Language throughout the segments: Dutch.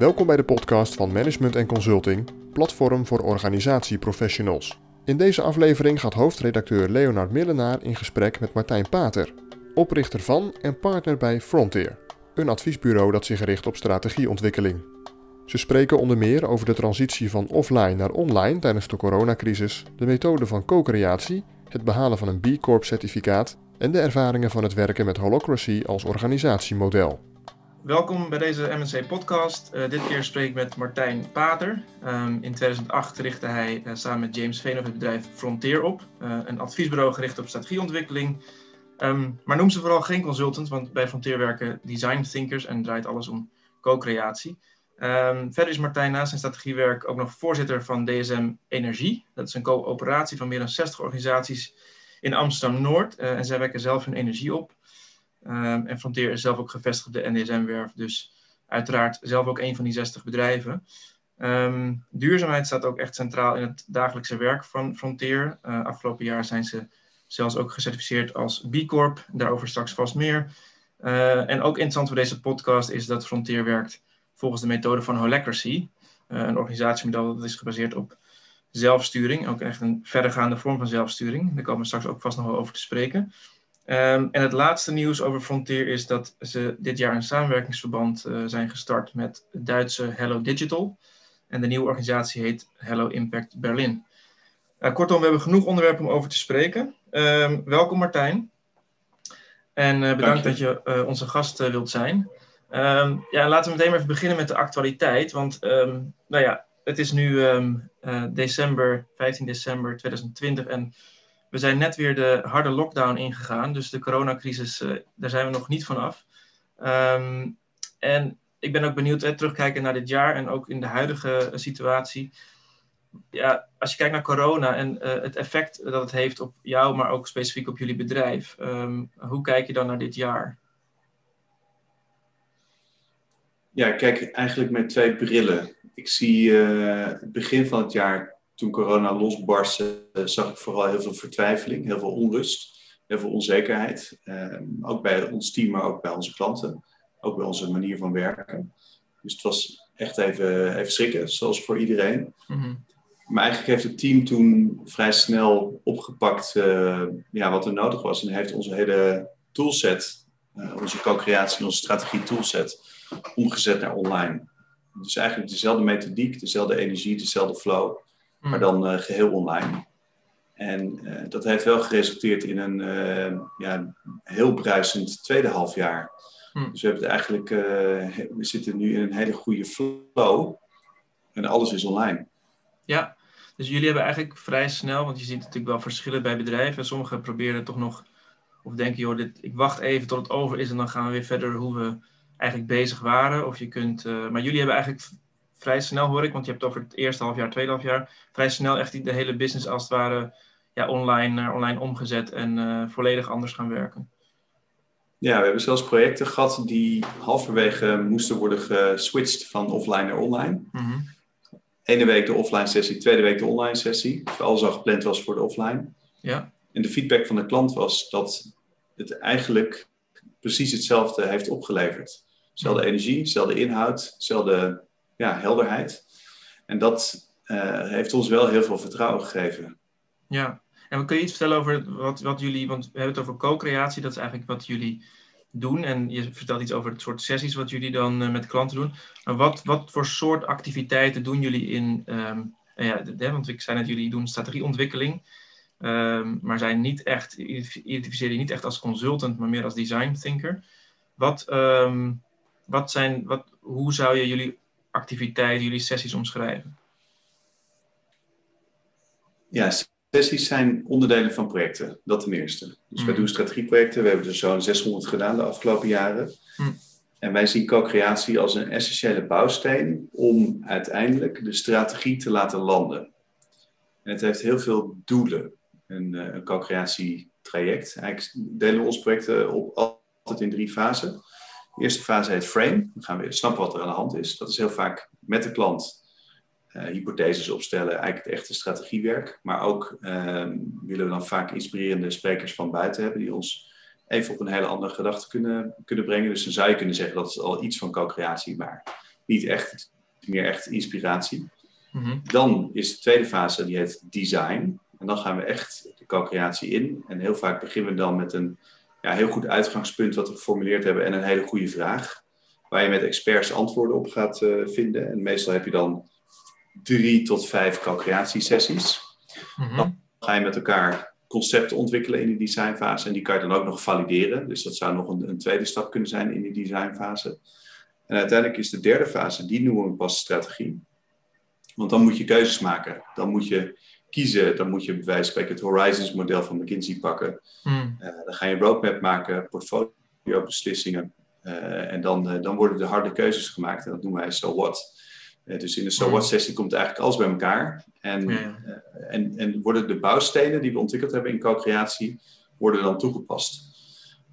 Welkom bij de podcast van Management Consulting, platform voor organisatieprofessionals. In deze aflevering gaat hoofdredacteur Leonard Millenaar in gesprek met Martijn Pater, oprichter van en partner bij Frontier, een adviesbureau dat zich richt op strategieontwikkeling. Ze spreken onder meer over de transitie van offline naar online tijdens de coronacrisis, de methode van co-creatie, het behalen van een B Corp certificaat en de ervaringen van het werken met Holocracy als organisatiemodel. Welkom bij deze MNC podcast. Uh, dit keer spreek ik met Martijn Pater. Um, in 2008 richtte hij uh, samen met James Veenhoff het bedrijf Frontier op. Uh, een adviesbureau gericht op strategieontwikkeling. Um, maar noem ze vooral geen consultant, want bij Frontier werken design thinkers en draait alles om co-creatie. Um, verder is Martijn naast zijn strategiewerk ook nog voorzitter van DSM Energie. Dat is een coöperatie van meer dan 60 organisaties in Amsterdam-Noord. en zij wekken zelf hun energie op. Um, en Frontier is zelf ook gevestigd op de NDSM-werf, dus uiteraard zelf ook een van die 60 bedrijven. Um, duurzaamheid staat ook echt centraal in het dagelijkse werk van Frontier. Uh, afgelopen jaar zijn ze zelfs ook gecertificeerd als B Corp, daarover straks vast meer. Uh, en ook interessant voor deze podcast is dat Frontier werkt volgens de methode van Holacracy, uh, een organisatiemodel dat is gebaseerd op zelfsturing, ook echt een verdergaande vorm van zelfsturing. Daar komen we straks ook vast nog wel over te spreken. Um, en het laatste nieuws over Frontier is dat ze dit jaar een samenwerkingsverband uh, zijn gestart met het Duitse Hello Digital. En de nieuwe organisatie heet Hello Impact Berlin. Uh, kortom, we hebben genoeg onderwerpen om over te spreken. Um, welkom Martijn. En uh, bedankt dat je onze gast wilt zijn. Um, ja, laten we meteen maar even beginnen met de actualiteit. Want nou ja, het is nu december, 15 december 2020 en we zijn net weer de harde lockdown ingegaan. Dus de coronacrisis, uh, daar zijn we nog niet vanaf. Um, en ik ben ook benieuwd, terugkijken naar dit jaar en ook in de huidige situatie. Ja, als je kijkt naar corona en uh, het effect dat het heeft op jou, maar ook specifiek op jullie bedrijf. Um, hoe kijk je dan naar dit jaar? Ja, ik kijk eigenlijk met twee brillen. Ik zie het begin van het jaar toen corona losbarstte, uh, zag ik vooral heel veel vertwijfeling, heel veel onrust, heel veel onzekerheid. Uh, ook bij ons team, maar ook bij onze klanten. Ook bij onze manier van werken. Dus het was echt even, even schrikken, zoals voor iedereen. Mm-hmm. Maar eigenlijk heeft het team toen vrij snel opgepakt uh, ja, wat er nodig was. En heeft onze hele toolset, eh, onze co-creatie, onze strategie toolset, omgezet naar online. Dus eigenlijk dezelfde methodiek, dezelfde energie, dezelfde flow maar dan uh, geheel online. En uh, dat heeft wel geresulteerd in een uh, ja, heel bruisend tweede halfjaar. Mm. Dus we hebben het eigenlijk, we zitten nu in een hele goede flow en alles is online. Ja, dus jullie hebben eigenlijk vrij snel, want je ziet natuurlijk wel verschillen bij bedrijven. Sommigen proberen toch nog, of denken, joh, dit, ik wacht even tot het over is en dan gaan we weer verder hoe we eigenlijk bezig waren. Of je kunt, maar jullie hebben eigenlijk vrij snel hoor ik, want je hebt over het eerste half jaar, tweede half jaar, vrij snel echt de hele business als het ware ja, online, uh, online omgezet en uh, volledig anders gaan werken. Ja, we hebben zelfs projecten gehad die halverwege moesten worden geswitcht van offline naar online. Mm-hmm. Ene week de offline sessie, tweede week de online sessie. Alles al gepland was voor de offline. Ja. En de feedback van de klant was dat het eigenlijk precies hetzelfde heeft opgeleverd. Dezelfde energie, dezelfde inhoud, dezelfde ja, helderheid. En dat uh, heeft ons wel heel veel vertrouwen gegeven. Ja, en kun je iets vertellen over wat, wat jullie, want we hebben het over co-creatie, dat is eigenlijk wat jullie doen. En je vertelt iets over het soort sessies wat jullie dan uh, met klanten doen. Maar wat, wat voor soort activiteiten doen jullie in, um, ja, de, want ik zei net, jullie doen strategieontwikkeling. Um, maar zijn niet echt, identificeer je niet echt als consultant, maar meer als design thinker. Wat, um, wat zijn, wat, hoe zou je jullie activiteiten, jullie sessies omschrijven? Ja, sessies zijn onderdelen van projecten, dat ten eerste. Dus mm. wij doen strategieprojecten, we hebben er zo'n 600 gedaan de afgelopen jaren. Mm. En wij zien co-creatie als een essentiële bouwsteen om uiteindelijk de strategie te laten landen. En het heeft heel veel doelen, een, eh, een co-creatietraject. Eigenlijk delen we onze projecten op altijd in drie fasen. De eerste fase heet frame. Dan gaan we snappen wat er aan de hand is. Dat is heel vaak met de klant uh, hypotheses opstellen, eigenlijk het echte strategiewerk. Maar ook uh, willen we dan vaak inspirerende sprekers van buiten hebben die ons even op een hele andere gedachte kunnen, kunnen brengen. Dus dan zou je kunnen zeggen dat is al iets van co-creatie, maar niet echt, meer echt inspiratie. Mhm. Dan is de tweede fase, die heet design. En dan gaan we echt de co-creatie in. En heel vaak beginnen we dan met een ja, heel goed uitgangspunt wat we geformuleerd hebben en een hele goede vraag. Waar je met experts antwoorden op gaat eh, vinden. En meestal heb je dan drie tot vijf co-creatiesessies. Mhm. ga je met elkaar concepten ontwikkelen in die designfase. En die kan je dan ook nog valideren. Dus dat zou nog een, een tweede stap kunnen zijn in die designfase. En uiteindelijk is de derde fase, die noemen we pas strategie. Want dan moet je keuzes maken. Dan moet je kiezen. Dan moet je bij wijze van spreken het Horizons model van McKinsey pakken. Mhm. Eh, dan ga je een roadmap maken, portfolio beslissingen. Eh, en dan, eh, dan worden de harde keuzes gemaakt. En dat noemen wij so what. Dus in de so Mhm. what sessie komt eigenlijk alles bij elkaar. En, en, en worden de bouwstenen die we ontwikkeld hebben in co-creatie, worden dan toegepast.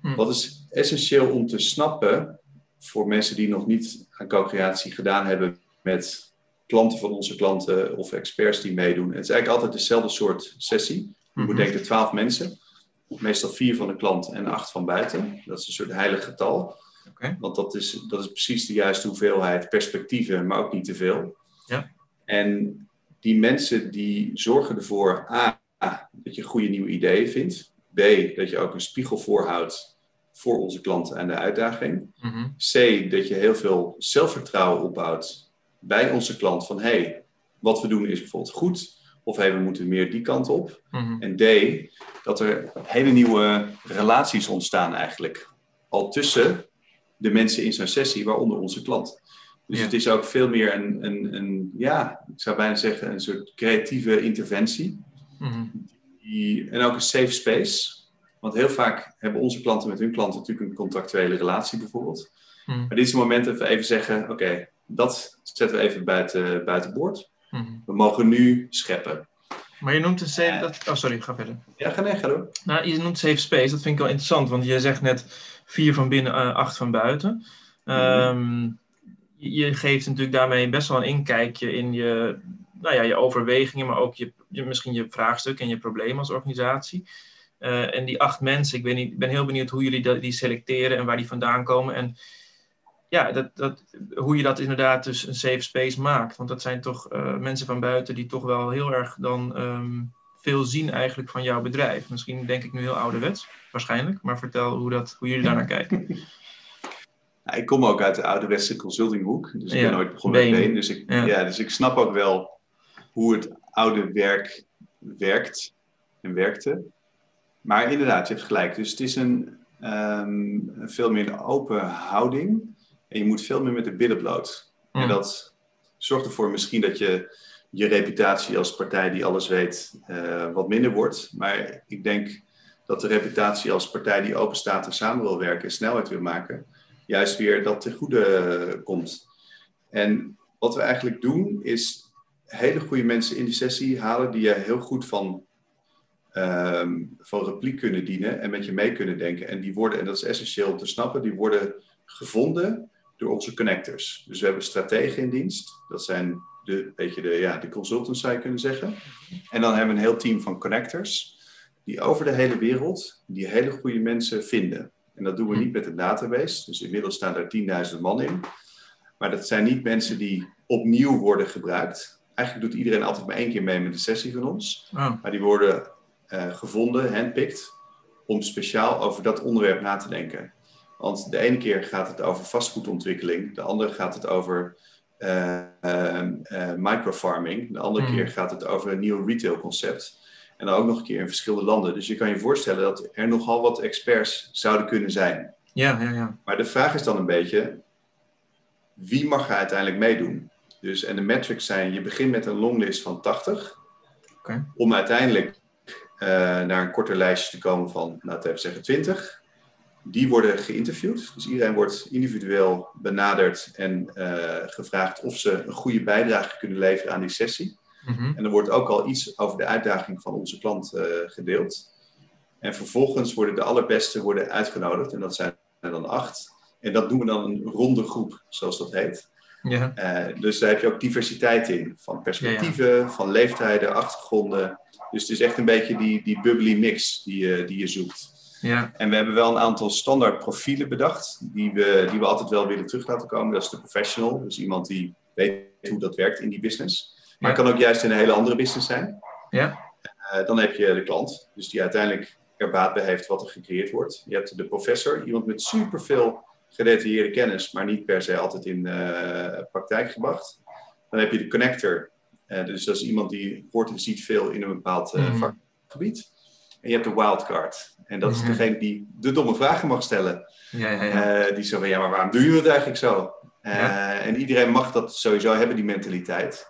Mhm. Wat is essentieel om te snappen voor mensen die nog niet aan co-creatie gedaan hebben met klanten van onze klanten of experts die meedoen. Het is eigenlijk altijd dezelfde soort sessie. Je moet Mhm. denken 12 mensen. Meestal vier van de klant en acht van buiten. Dat is een soort heilig getal. Want dat is, dat is precies de juiste hoeveelheid perspectieven, maar ook niet te veel. Ja. En die mensen die zorgen ervoor, A, dat je goede nieuwe ideeën vindt. B, dat je ook een spiegel voorhoudt voor onze klanten en de uitdaging. Mhm. C, dat je heel veel zelfvertrouwen opbouwt bij onze klant. Van hé, hey, wat we doen is bijvoorbeeld goed. Of hey, we moeten meer die kant op. Mhm. En D, dat er hele nieuwe relaties ontstaan eigenlijk. Al tussen de mensen in zo'n sessie, waaronder onze klant. Dus Ja. het is ook veel meer een, een, een, ja, ik zou bijna zeggen, een soort creatieve interventie. Mhm. Die, en ook een safe space. Want heel vaak hebben onze klanten met hun klanten natuurlijk een contractuele relatie bijvoorbeeld. Mhm. Maar dit is het moment dat we even zeggen, oké, dat zetten we even buiten, buiten boord. Mhm. We mogen nu scheppen. Maar je noemt een safe... Eh. Dat... Oh, sorry, ga verder. Ja, ga nee, ga door. Nou, je noemt safe space, dat vind ik wel interessant, want je zegt net vier van binnen, eh, acht van buiten. Ehm, je, je geeft natuurlijk daarmee best wel een inkijkje in je, nou ja, je overwegingen, maar ook je, je, misschien je vraagstuk en je probleem als organisatie. Eh, en die acht mensen, ik ben, niet, ik ben heel benieuwd hoe jullie dat, die selecteren en waar die vandaan komen. En ja, dat, dat, hoe je dat inderdaad dus een safe space maakt. Want dat zijn toch eh, mensen van buiten die toch wel heel erg dan ehm, veel zien eigenlijk van jouw bedrijf. Misschien denk ik nu heel ouderwets, waarschijnlijk. Maar vertel hoe, dat, hoe jullie daarnaar kijken. Nou, ik kom ook uit de ouderwetse consultinghoek. Dus ik Ja, ben nooit begonnen met. Bain. Dus ik, Ja. ja. dus ik snap ook wel hoe het oude werk werkt en werkte. Maar inderdaad, je hebt gelijk. Dus het is een, ehm, een veel meer open houding. En je moet veel meer met de billen bloot. En dat zorgt ervoor misschien dat je je reputatie als partij die alles weet eh, wat minder wordt. Maar ik denk dat de reputatie als partij die open staat en samen wil werken en snelheid wil maken, juist weer dat ten goede eh, komt. En wat we eigenlijk doen is hele goede mensen in die sessie halen die je heel goed van, ehm, van repliek kunnen dienen en met je mee kunnen denken. En die worden, en dat is essentieel om te snappen, die worden gevonden door onze connectors. Dus we hebben strategen in dienst. Dat zijn de, beetje de, ja, de consultants, zou je kunnen zeggen. En dan hebben we een heel team van connectors die over de hele wereld die hele goede mensen vinden. En dat doen we niet met een database. Dus inmiddels staan daar 10.000 man in. Maar dat zijn niet mensen die opnieuw worden gebruikt. Eigenlijk doet iedereen altijd maar één keer mee met de sessie van ons. Oh, Maar die worden eh, gevonden, handpicked, om speciaal over dat onderwerp na te denken. Want de ene keer gaat het over vastgoedontwikkeling, de andere gaat het over eh, eh, eh, microfarming, de andere Hmm. keer gaat het over een nieuw retailconcept. En dan ook nog een keer in verschillende landen. Dus je kan je voorstellen dat er nogal wat experts zouden kunnen zijn. ja, ja, ja. Maar de vraag is dan een beetje, wie mag er uiteindelijk meedoen? Dus, en de metrics zijn, je begint met een longlist van 80, Oké. om uiteindelijk naar een korter lijstje te komen van, laten we even zeggen, 20. Die worden geïnterviewd. Dus iedereen wordt individueel benaderd en eh, gevraagd of ze een goede bijdrage kunnen leveren aan die sessie. Mhm. En er wordt ook al iets over de uitdaging van onze klant eh, gedeeld. En vervolgens worden de allerbeste worden uitgenodigd. En dat zijn er dan acht. En dat doen we dan een ronde groep, zoals dat heet. Ja, Eh, dus daar heb je ook diversiteit in. Van perspectieven, van leeftijden, achtergronden. Dus het is echt een beetje die, die bubbly mix die die je zoekt. Ja. En we hebben wel een aantal standaard profielen bedacht, die we, die we altijd wel willen terug laten komen. Dat is de professional, dus iemand die weet hoe dat werkt in die business. Maar het kan ook juist in een hele andere business zijn. Ja. Uh, dan heb je de klant, dus die uiteindelijk er baat bij heeft wat er gecreëerd wordt. Je hebt de professor, iemand met superveel gedetailleerde kennis, maar niet per se altijd in uh, praktijk gebracht. Dan heb je de connector, uh, dus dat is iemand die hoort en ziet veel in een bepaald mm. vakgebied. En je hebt de wildcard. En dat is degene die de domme vragen mag stellen. Ja, ja, ja. die zo van, ja, maar waarom doe je het eigenlijk zo? En iedereen mag dat sowieso hebben, die mentaliteit.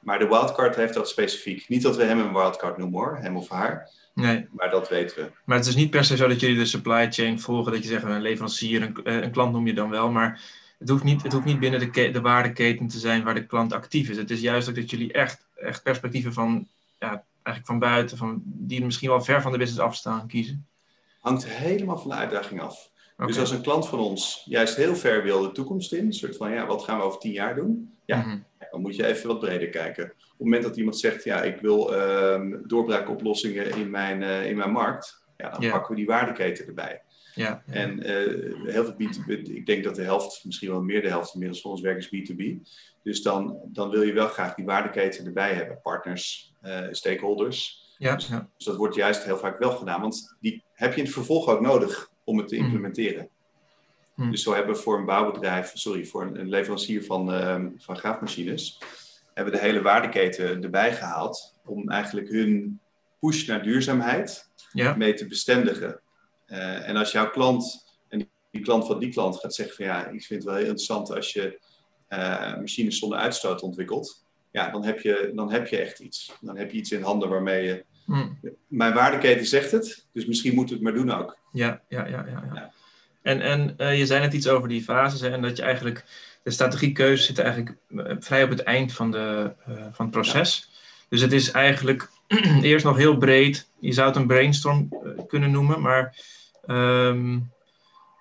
Maar de wildcard heeft dat specifiek. Niet dat we hem een wildcard noemen hoor, hem of haar. Nee. Maar dat weten we. Maar het is niet per se zo dat jullie de supply chain volgen. Dat je zegt een leverancier, een, eh, een klant noem je dan wel. Maar het hoeft niet, het hoeft niet binnen de, de waardeketen te zijn waar de klant actief is. Het is juist ook dat jullie echt, echt perspectieven van, ja, eigenlijk van buiten, van, die misschien wel ver van de business afstaan, kiezen. Hangt helemaal van de uitdaging af. Dus als een klant van ons juist heel ver wil de toekomst in, een soort van ja, wat gaan we over tien jaar doen? Ja, mhm. dan moet je even wat breder kijken. Op het moment dat iemand zegt, ja, ik wil uh, doorbraakoplossingen in mijn, uh, in mijn markt, ja, dan pakken we die waardeketen erbij. Ja, En uh, heel veel B2B, ik denk dat de helft, misschien wel meer de helft inmiddels van ons werk is B2B. Dus dan, dan wil je wel graag die waardeketen erbij hebben, partners, uh, stakeholders. Ja, dus, dus, dat wordt juist heel vaak wel gedaan, want die heb je in het vervolg ook nodig om het te hmm. implementeren. Hmm. Dus zo hebben we voor een bouwbedrijf, sorry, voor een, leverancier van, uh, van graafmachines, hebben we de hele waardeketen erbij gehaald om eigenlijk hun push naar duurzaamheid ja. mee te bestendigen. Uh, en als jouw klant en die klant van die klant gaat zeggen van ja, ik vind het wel heel interessant als je uh, machines zonder uitstoot ontwikkelt, ja, dan heb, je, dan heb je echt iets. Dan heb je iets in handen waarmee je Hmm. Mijn waardeketen zegt het, dus misschien moeten we het maar doen ook. Ja, ja, ja. ja, ja. En, en uh, je zei net iets over die fases en dat je eigenlijk, de strategiekeuze zit eigenlijk eh, vrij op het eind van, de, van het proces. Dus het is eigenlijk eerst nog heel breed. Je zou het een brainstorm kunnen noemen, maar um,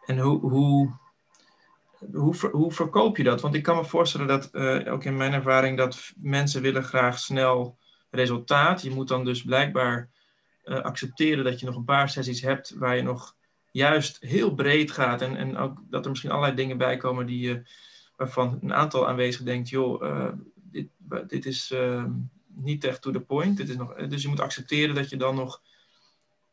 en hoe, hoe, hoe, hoe verkoop je dat? Want ik kan me voorstellen dat, ook in mijn ervaring, dat mensen willen graag snel resultaat. Je moet dan dus blijkbaar uh, accepteren dat je nog een paar sessies hebt waar je nog juist heel breed gaat. En, en ook dat er misschien allerlei dingen bij komen die je, waarvan een aantal aanwezigen denkt, joh, uh, dit, dit is niet echt to the point. Dit is nog, dus je moet accepteren dat je dan nog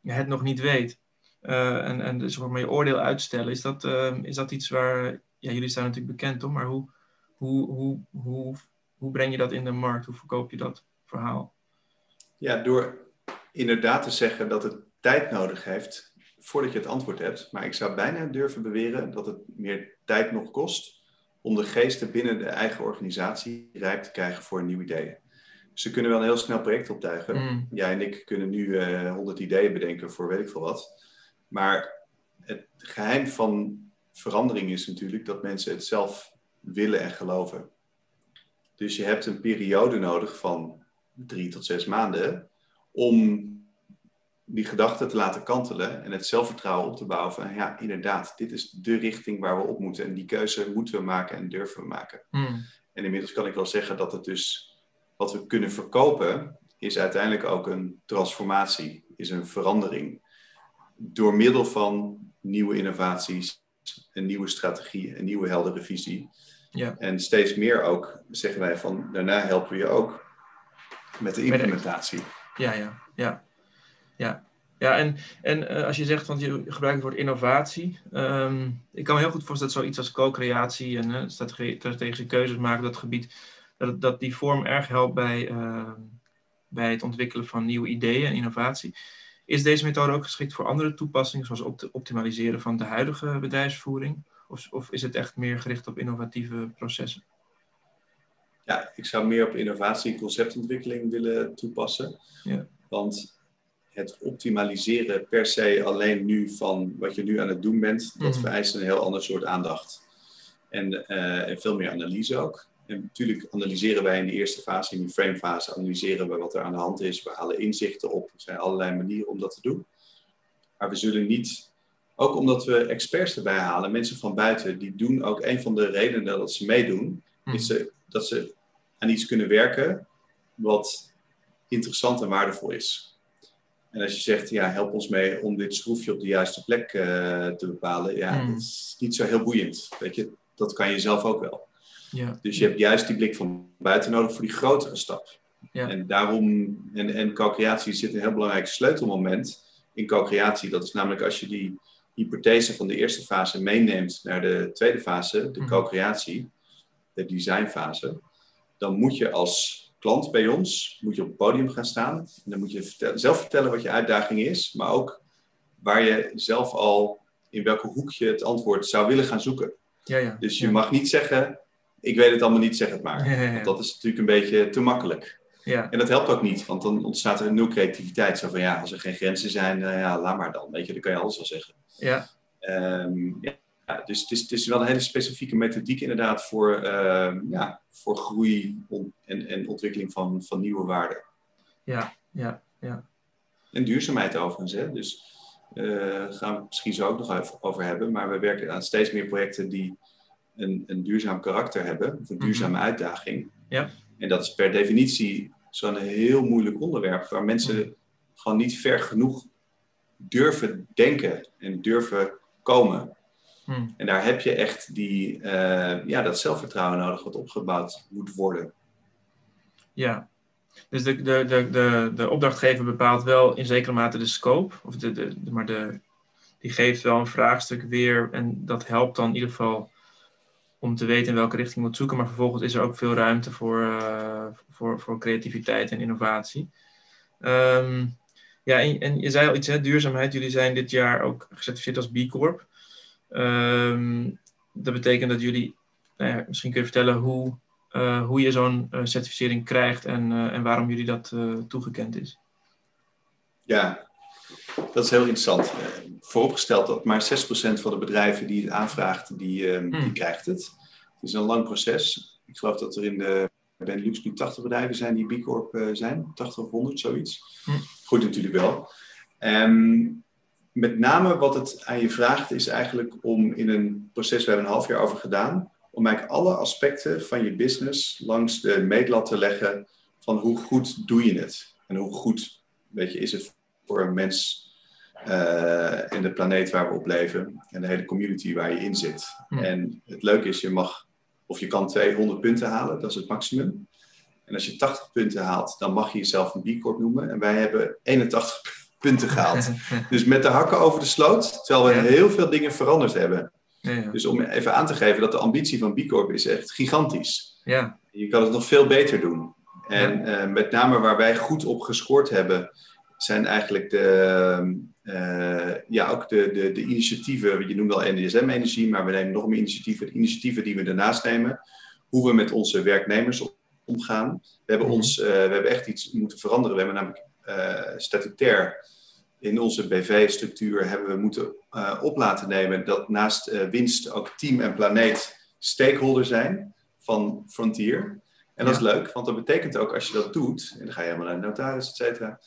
het nog niet weet. En, en dus maar je oordeel uitstellen. Is dat, is dat iets waar, ja, jullie zijn natuurlijk bekend om, maar hoe, hoe, hoe, hoe, hoe breng je dat in de markt? Hoe verkoop je dat? verhaal? Ja, door inderdaad te zeggen dat het tijd nodig heeft voordat je het antwoord hebt. Maar ik zou bijna durven beweren dat het meer tijd nog kost om de geesten binnen de eigen organisatie rijp te krijgen voor nieuwe ideeën. Ze kunnen wel een heel snel project optuigen. Mm. Jij en ik kunnen nu uh, eh, 100 ideeën bedenken voor weet ik veel wat. Maar het geheim van verandering is natuurlijk dat mensen het zelf willen en geloven. Dus je hebt een periode nodig van drie tot zes maanden om die gedachten te laten kantelen en het zelfvertrouwen op te bouwen van ja, inderdaad, dit is de richting waar we op moeten en die keuze moeten we maken en durven we maken. Hmm. En inmiddels kan ik wel zeggen dat het dus wat we kunnen verkopen is uiteindelijk ook een transformatie, is een verandering door middel van nieuwe innovaties, een nieuwe strategie, een nieuwe heldere visie. Ja. En steeds meer ook zeggen wij van daarna helpen we je ook met de implementatie. Ja, ja, ja. Ja, ja en, en uh, als je zegt, want je gebruikt het woord innovatie. Um, ik kan me heel goed voorstellen dat zoiets als co-creatie en uh, strategische keuzes maken op dat gebied, dat, dat die vorm erg helpt bij, uh, bij het ontwikkelen van nieuwe ideeën en innovatie. Is deze methode ook geschikt voor andere toepassingen, zoals op optimaliseren van de huidige bedrijfsvoering? Of, of is het echt meer gericht op innovatieve processen? Ja, ik zou meer op innovatie en conceptontwikkeling willen toepassen. Ja. Want het optimaliseren per se alleen nu van wat je nu aan het doen bent, dat mhm. vereist een heel ander soort aandacht. En, uh, en, veel meer analyse ook. En natuurlijk analyseren wij in de eerste fase, in die framefase, analyseren we wat er aan de hand is. We halen inzichten op. Er zijn allerlei manieren om dat te doen. Maar we zullen niet, ook omdat we experts erbij halen, mensen van buiten, die doen ook een van de redenen dat ze meedoen, is mhm. dat ze aan iets kunnen werken wat interessant en waardevol is. En als je zegt, ja, help ons mee om dit schroefje op de juiste plek uh, te bepalen, ja, Hmm. dat is niet zo heel boeiend. Weet je, dat kan je zelf ook wel. Ja. Dus je hebt juist die blik van buiten nodig voor die grotere stap. Ja. En daarom, en, en co-creatie zit een heel belangrijk sleutelmoment in co-creatie. Dat is namelijk als je die hypothese van de eerste fase meeneemt naar de tweede fase, de Mhm. co-creatie, de designfase, dan moet je als klant bij ons, moet je op het podium gaan staan. En dan moet je vertel- zelf vertellen wat je uitdaging is, maar ook waar je zelf al, in welke hoek je het antwoord zou willen gaan zoeken. Ja, ja. Dus je ja. mag niet zeggen, ik weet het allemaal niet, zeg het maar. Ja, ja, ja. Want dat is natuurlijk een beetje te makkelijk. Ja, En dat helpt ook niet, want dan ontstaat er nul creativiteit. Zo van ja, als er geen grenzen zijn, eh, ja, laat maar dan. Weet je, dan kan je alles wel zeggen. ja, Ehm, ja, dus het is, het is wel een hele specifieke methodiek inderdaad voor, ehm, ja, voor groei en, en ontwikkeling van, van nieuwe waarden. ja, ja, ja. En duurzaamheid overigens. Hè? Dus daar gaan we misschien zo ook nog even over hebben. Maar we werken aan steeds meer projecten die een, een duurzaam karakter hebben. Of een duurzame uitdaging. Ja. En dat is per definitie zo'n heel moeilijk onderwerp. Waar mensen gewoon niet ver genoeg durven denken en durven komen. Hm. En daar heb je echt die, eh, ja, dat zelfvertrouwen nodig wat opgebouwd moet worden. Ja. Dus de, de, de, de, de opdrachtgever bepaalt wel in zekere mate de scope, of de, de- maar de, die geeft wel een vraagstuk weer en dat helpt dan in ieder geval om te weten in welke richting je moet zoeken. Maar vervolgens is er ook veel ruimte voor, eh, voor, voor creativiteit en innovatie. Ehm, ja, en, je zei al iets, hè, duurzaamheid. Jullie zijn dit jaar ook gecertificeerd als B Corp. Ehm, dat betekent dat jullie, nou ja, misschien kun je vertellen hoe, eh, hoe je zo'n eh, certificering krijgt en, en waarom jullie dat toegekend is. Ja, dat is heel interessant. Eh, vooropgesteld dat maar 6% van de bedrijven die het aanvraagt, die, eh, die Hmm. krijgt het. Het is een lang proces. Ik geloof dat er in de Benelux nu 80 bedrijven zijn die B Corp eh, zijn. 80 of 100, zoiets. Hmm. Goed natuurlijk wel. Ehm, met name wat het aan je vraagt is eigenlijk om in een proces, we hebben een half jaar over gedaan, om eigenlijk alle aspecten van je business langs de meetlat te leggen van hoe goed doe je het? En hoe goed weet je, is het voor een mens eh, en de planeet waar we op leven en de hele community waar je in zit. Hmm. En het leuke is, je mag of je kan 200 punten halen, dat is het maximum. En als je 80 punten haalt, dan mag je jezelf een B Corp noemen. En wij hebben 81 punten gehaald. Dus met de hakken over de sloot, terwijl we Ja. heel veel dingen veranderd hebben. ja, ja. Dus om even aan te geven dat de ambitie van B Corp is echt gigantisch. ja, Je kan het nog veel beter doen. En eh, met name waar wij goed op gescoord hebben, zijn eigenlijk de, eh, ja, ook de, de, de initiatieven. Je noemt al NDSM-energie, maar we nemen nog meer initiatieven. De initiatieven die we daarnaast nemen. Hoe we met onze werknemers omgaan. We hebben, Mhm. ons, eh, we hebben echt iets moeten veranderen. We hebben namelijk eh, statutair in onze BV-structuur hebben we moeten op laten nemen dat naast winst ook team en planeet stakeholder zijn van Frontier. En dat is leuk, want dat betekent ook als je dat doet, en dan ga je helemaal naar de notaris, et cetera,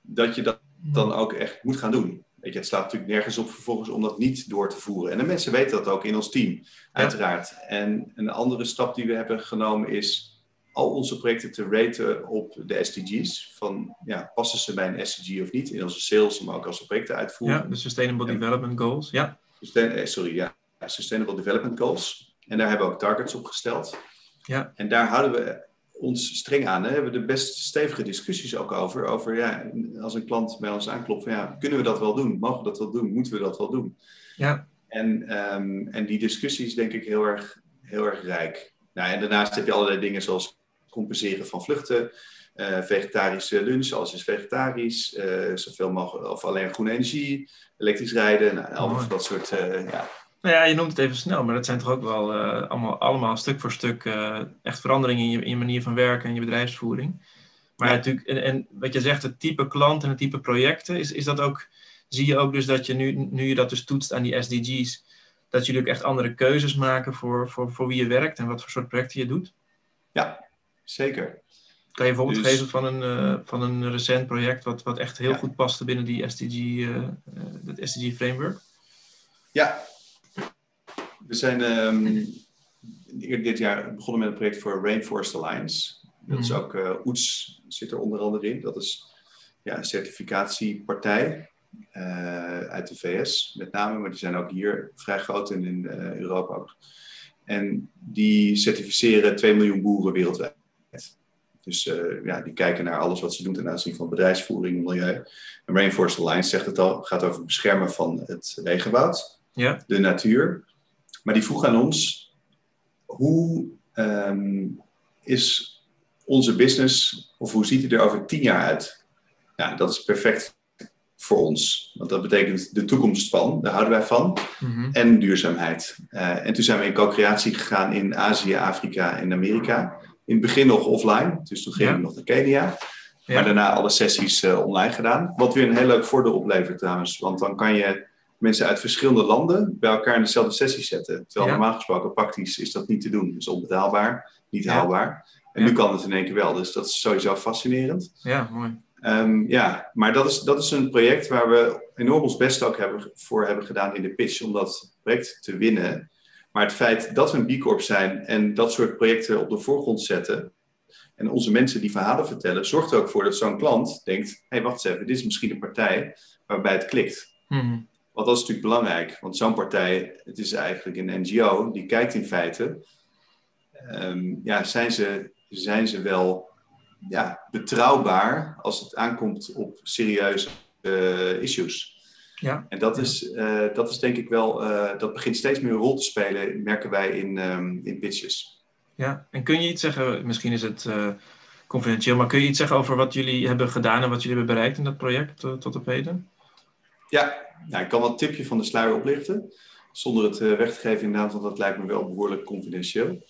dat je dat dan ook echt moet gaan doen. Weet je, het slaat natuurlijk nergens op vervolgens om dat niet door te voeren. En de mensen weten dat ook in ons team, uiteraard. En een andere stap die we hebben genomen is al onze projecten te raten op de SDG's. Van, ja, passen ze bij een SDG of niet? In onze sales, maar ook als we projecten uitvoeren. ja, de Sustainable Ja. Development Goals. Ja, Sustain- eh, sorry, ja, Sustainable Development Goals. En daar hebben we ook targets op gesteld. Ja. En daar houden we ons streng aan. Daar hebben we de best stevige discussies ook over. Over ja, als een klant bij ons aanklopt, van, ja, kunnen we dat wel doen? Mogen we dat wel doen? Moeten we dat wel doen? ja, En, ehm, en die discussie is denk ik heel erg, heel erg rijk. Nou, en daarnaast heb je allerlei dingen zoals compenseren van vluchten, eh, vegetarische lunch, alles is vegetarisch, eh, zoveel mogelijk, of alleen groene energie, elektrisch rijden, nou, dat soort, eh, ja, Nou ja, je noemt het even snel, maar dat zijn toch ook wel eh, allemaal, allemaal stuk voor stuk eh, echt veranderingen in je, in je manier van werken en je bedrijfsvoering. Maar Ja. natuurlijk, en, en wat je zegt, het type klant en het type projecten, is, is dat ook, zie je ook dus dat je nu, nu je dat dus toetst aan die SDG's, dat jullie ook echt andere keuzes maken voor, voor, voor wie je werkt en wat voor soort projecten je doet? zeker. Kan je een voorbeeld Dus- geven van een, eh, van een recent project wat, wat echt heel Ja. goed paste binnen die SDG, het SDG-framework? Ja, we zijn eerder dit jaar begonnen met een project voor Rainforest Alliance. Dat is Mhm. ook, eh OETS zit er onder andere in. Dat is ja, certificatiepartij uit de VS met name, maar die zijn ook hier vrij groot en in Europa ook. En die certificeren 2 miljoen boeren wereldwijd. Dus uh, ja, die kijken naar alles wat ze doen ten aanzien van bedrijfsvoering, milieu. En Rainforest Alliance zegt het al, gaat over het beschermen van het regenwoud, ja. de natuur. Maar die vroeg aan ons, hoe um, is onze business, of hoe ziet hij er over tien jaar uit? Ja, dat is perfect voor ons. Want dat betekent de toekomst van, daar houden wij van, mhm. en duurzaamheid. Uh, en toen zijn we in co-creatie gegaan in Azië, Afrika en Amerika in het begin nog offline, dus toen gingen we nog naar Kenia. Maar daarna alle sessies uh, online gedaan. Wat weer een heel leuk voordeel oplevert trouwens. Want dan kan je mensen uit verschillende landen bij elkaar in dezelfde sessie zetten. Terwijl normaal gesproken praktisch is dat niet te doen. Dus onbetaalbaar, niet haalbaar. En nu kan het in één keer wel. Dus dat is sowieso fascinerend. Ja, mooi. Um, ja, maar dat is, dat is een project waar we enorm ons best ook hebben, voor hebben gedaan in de pitch om dat project te winnen. Maar het feit dat we een B Corp zijn en dat soort projecten op de voorgrond zetten. En onze mensen die verhalen vertellen, zorgt er ook voor dat zo'n klant denkt: hé, hey, wacht eens even, dit is misschien een partij waarbij het klikt. Mm Want dat is natuurlijk belangrijk, want zo'n partij, het is eigenlijk een NGO, die kijkt in feite, um, ja, zijn ze, zijn ze wel ja, betrouwbaar als het aankomt op serieuze uh, issues? Ja. En dat is, uh, dat is denk ik wel, uh, dat begint steeds meer een rol te spelen, merken wij in, um, in pitches. Ja, en kun je iets zeggen, misschien is het uh, confidentieel, maar kun je iets zeggen over wat jullie hebben gedaan en wat jullie hebben bereikt in dat project tot op heden? Ja, nou, ik kan wel een tipje van de sluier oplichten, zonder het weg te geven inderdaad, want dat lijkt me wel behoorlijk confidentieel.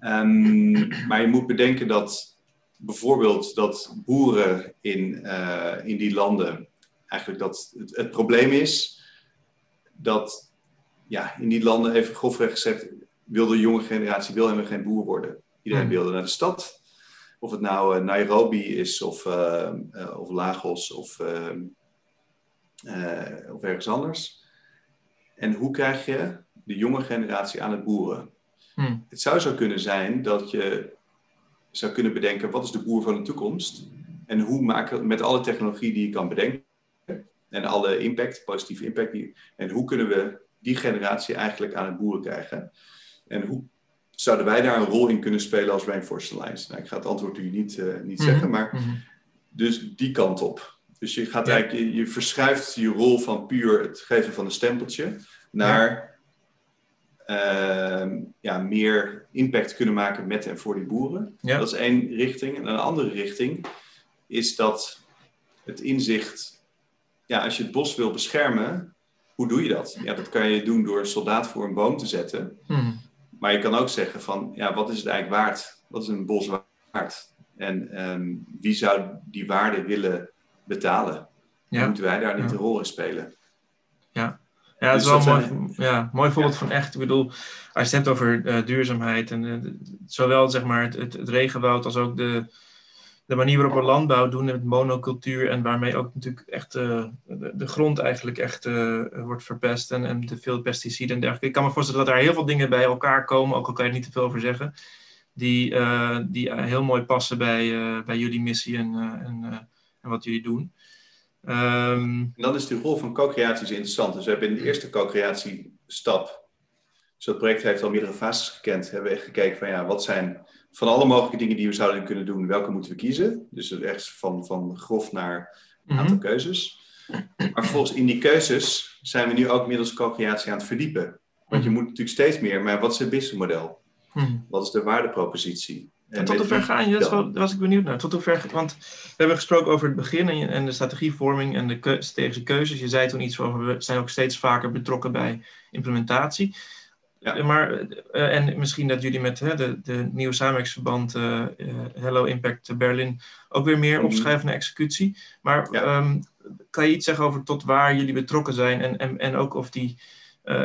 Um, maar je moet bedenken dat bijvoorbeeld dat boeren in, in die landen eigenlijk dat het, het, probleem is dat ja, in die landen, even grofweg gezegd, wil de jonge generatie wil helemaal geen boer worden. Iedereen hmm. wilde naar de stad. Of het nou uh, Nairobi is of, uh, uh, of Lagos of, ehm, of ergens anders. En hoe krijg je de jonge generatie aan het boeren? Hmm. Het zou zo kunnen zijn dat je zou kunnen bedenken, wat is de boer van de toekomst? En hoe maken met alle technologie die je kan bedenken, en alle impact, positieve impact. Die, en hoe kunnen we die generatie eigenlijk aan het boeren krijgen? En hoe zouden wij daar een rol in kunnen spelen als Rainforest Alliance? Nou, ik ga het antwoord nu niet, uh, niet mhm, zeggen, maar mhm. dus die kant op. Dus je, gaat eigenlijk, je, je, verschuift je rol van puur het geven van een stempeltje naar ja. Uh, ja, meer impact kunnen maken met en voor die boeren. Ja. Dat is één richting. En een andere richting is dat het inzicht ja, als je het bos wil beschermen, hoe doe je dat? Ja, dat kan je doen door een soldaat voor een boom te zetten. Hmm. Maar je kan ook zeggen van, ja, wat is het eigenlijk waard? Wat is een bos waard? En um, wie zou die waarde willen betalen? Ja. Moeten wij daar niet een rol in spelen? Ja, ja het is dus wel een mooi, ja, mooi voorbeeld van echt. Ik bedoel, als je het hebt over uh, duurzaamheid en uh, zowel zeg maar het, het, het, regenwoud als ook de, de manier waarop we landbouw doen met monocultuur en waarmee ook natuurlijk echt uh, de, de, grond eigenlijk echt wordt verpest en, en te veel pesticiden en dergelijke. Ik kan me voorstellen dat daar heel veel dingen bij elkaar komen, ook al kan je er niet te veel over zeggen, die, die heel mooi passen bij, bij jullie missie en, en, en wat jullie doen. Um, en dan is de rol van co-creatie interessant. Dus we hebben in de eerste co-creatiestap, dus dat project heeft al meerdere fases gekend, hebben we echt gekeken van ja, wat zijn van alle mogelijke dingen die we zouden kunnen doen, welke moeten we kiezen? Dus echt van, van grof naar een aantal mhm. keuzes. Maar vervolgens in die keuzes zijn we nu ook middels co-creatie aan het verdiepen. Want je mhm. moet natuurlijk steeds meer, maar wat is het businessmodel? Mhm. Wat is de waardepropositie? En, tot hoe ver ga je? Dat was ik benieuwd naar. Tot hoe ver, want we hebben gesproken over het begin en, en de strategievorming en de strategische keuzes. Je zei toen iets over, we zijn ook steeds vaker betrokken bij implementatie. Ja. Maar, uh, en misschien dat jullie met uh, de, de nieuwe samenwerkingsverband uh, Hello Impact Berlin ook weer meer mm opschrijven naar executie. Maar ja. um, kan je iets zeggen over tot waar jullie betrokken zijn en, en, en ook of die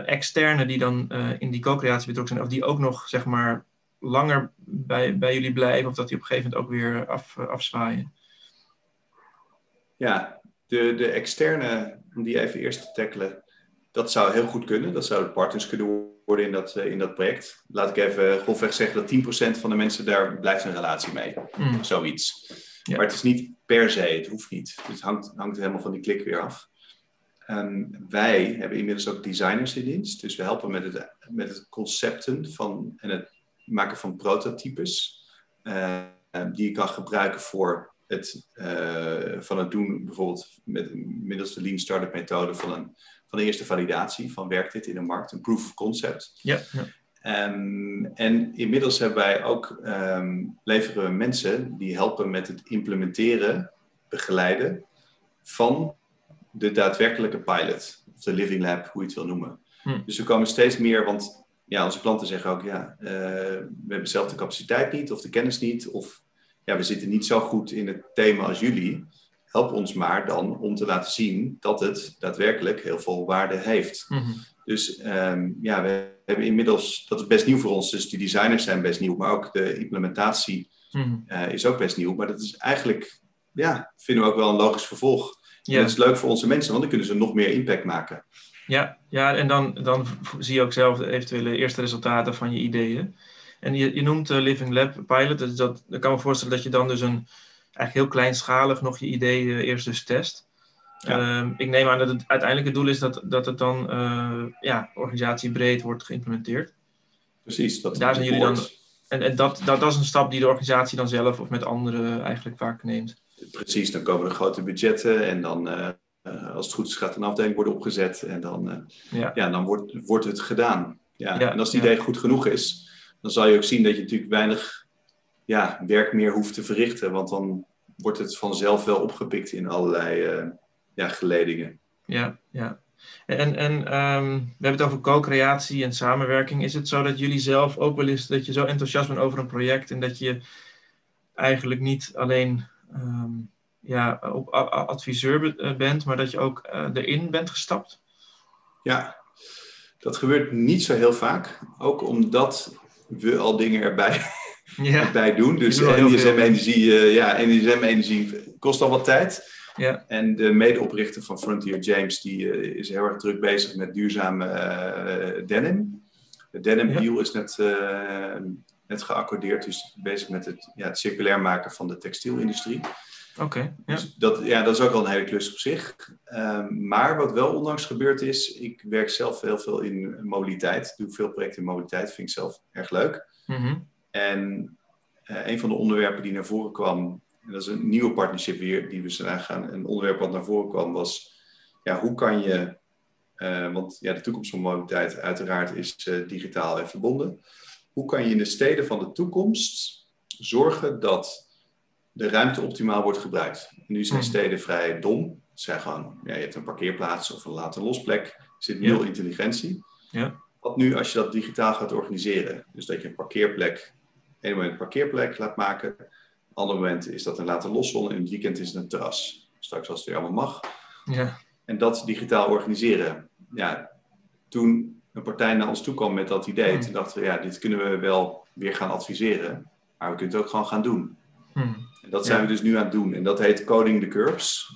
externe die dan in die co-creatie betrokken zijn, of die ook nog zeg maar langer bij, bij jullie blijven of dat die op een gegeven moment ook weer af, afzwaaien? Ja, de, de externe, om die even eerst te tackelen, dat zou heel goed kunnen. Dat zouden partners kunnen worden in dat, eh, in dat project. Laat ik even grofweg zeggen dat 10% van de mensen daar blijft een relatie mee. Mm. Zoiets. Maar het is niet per se, het hoeft niet. Het hangt, hangt helemaal van die klik weer af. Ehm, wij hebben inmiddels ook designers in dienst. Dus we helpen met het, met het concepten van, en het maken van prototypes. Uh, die je kan gebruiken voor het, uh, van het doen, bijvoorbeeld met, middels de Lean Startup methode van een, van de eerste validatie. Van werkt dit in de markt? Een proof of concept. Ja. ja. Um, en inmiddels hebben wij ook, um, leveren we mensen die helpen met het implementeren, begeleiden van de daadwerkelijke pilot. Of de living lab, hoe je het wil noemen. Hm. Dus we komen steeds meer, want ja, onze klanten zeggen ook, ja, uh, we hebben zelf de capaciteit niet of de kennis niet. Of ja, we zitten niet zo goed in het thema als jullie. Help ons maar dan om te laten zien dat het daadwerkelijk heel veel waarde heeft. Mm -hmm. Dus um, ja, we hebben inmiddels, dat is best nieuw voor ons, dus die designers zijn best nieuw, maar ook de implementatie mm. uh, is ook best nieuw. Maar dat is eigenlijk, ja, vinden we ook wel een logisch vervolg. Ja. En dat is leuk voor onze mensen, want dan kunnen ze nog meer impact maken. Ja, ja en dan, dan zie je ook zelf de eventuele eerste resultaten van je ideeën. En je, je noemt uh, Living Lab Pilot, dus dat, dat kan me voorstellen dat je dan dus een eigenlijk heel kleinschalig nog je ideeën uh, eerst dus test. Ja. Uh, ik neem aan dat het uiteindelijk het doel is dat, dat het dan uh, ja, organisatiebreed wordt geïmplementeerd. Precies. Dat Daar zijn jullie dan. En, en dat, dat, dat is een stap die de organisatie dan zelf of met anderen eigenlijk vaak neemt. Precies, dan komen er grote budgetten en dan, uh, als het goed is, gaat een afdeling worden opgezet en dan, ja. ja, dan wordt, wordt het gedaan. Ja. Ja, En als het idee goed genoeg is, dan zal je ook zien dat je natuurlijk weinig ja, werk meer hoeft te verrichten, want dan wordt het vanzelf wel opgepikt in allerlei uh, ja, geledingen. Ja, ja. En, en um, we hebben het over co-creatie en samenwerking. Is het zo dat jullie zelf ook wel eens dat je zo enthousiast bent over een project en dat je eigenlijk niet alleen um, ja, op adviseur bent, maar dat je ook uh, erin bent gestapt? Ja, dat gebeurt niet zo heel vaak. Ook omdat we al dingen erbij, ja. erbij doen. Dus NDSM-energie uh, ja, NDSM kost al wat tijd. Ja. En de medeoprichter van Frontier, James, die uh, is heel erg druk bezig met duurzame uh, denim. De denim Ja. deal is net, uh, net geaccordeerd, dus bezig met het, ja, het circulair maken van de textielindustrie. Oké, okay, ja. Dus dat, ja, dat is ook al een hele klus op zich. Um, maar wat wel onlangs gebeurd is, ik werk zelf heel veel in mobiliteit. Doe veel projecten in mobiliteit, vind ik zelf erg leuk. Mm -hmm. En een van de onderwerpen die naar voren kwam en dat is een nieuwe partnership weer die we zijn aangaan. Een onderwerp wat naar voren kwam was, ja, hoe kan je, uh, want ja, de toekomst van mobiliteit uiteraard is uh, digitaal en verbonden. Hoe kan je in de steden van de toekomst zorgen dat de ruimte optimaal wordt gebruikt? En nu zijn Hmm. steden vrij dom. Het zijn gewoon, ja, je hebt een parkeerplaats of een laten losplek. Er zit nul Ja. intelligentie. Ja. Wat nu als je dat digitaal gaat organiseren? Dus dat je een parkeerplek, een moment een parkeerplek laat maken ander moment is dat een later loszon. In het weekend is het een terras. Straks als het weer allemaal mag. Ja. En dat digitaal organiseren. Ja, toen een partij naar ons toe kwam met dat idee, Hmm. toen dachten we, ja, dit kunnen we wel weer gaan adviseren. Maar we kunnen het ook gewoon gaan doen. Hmm. En dat zijn Ja. we dus nu aan het doen. En dat heet Coding the Curbs.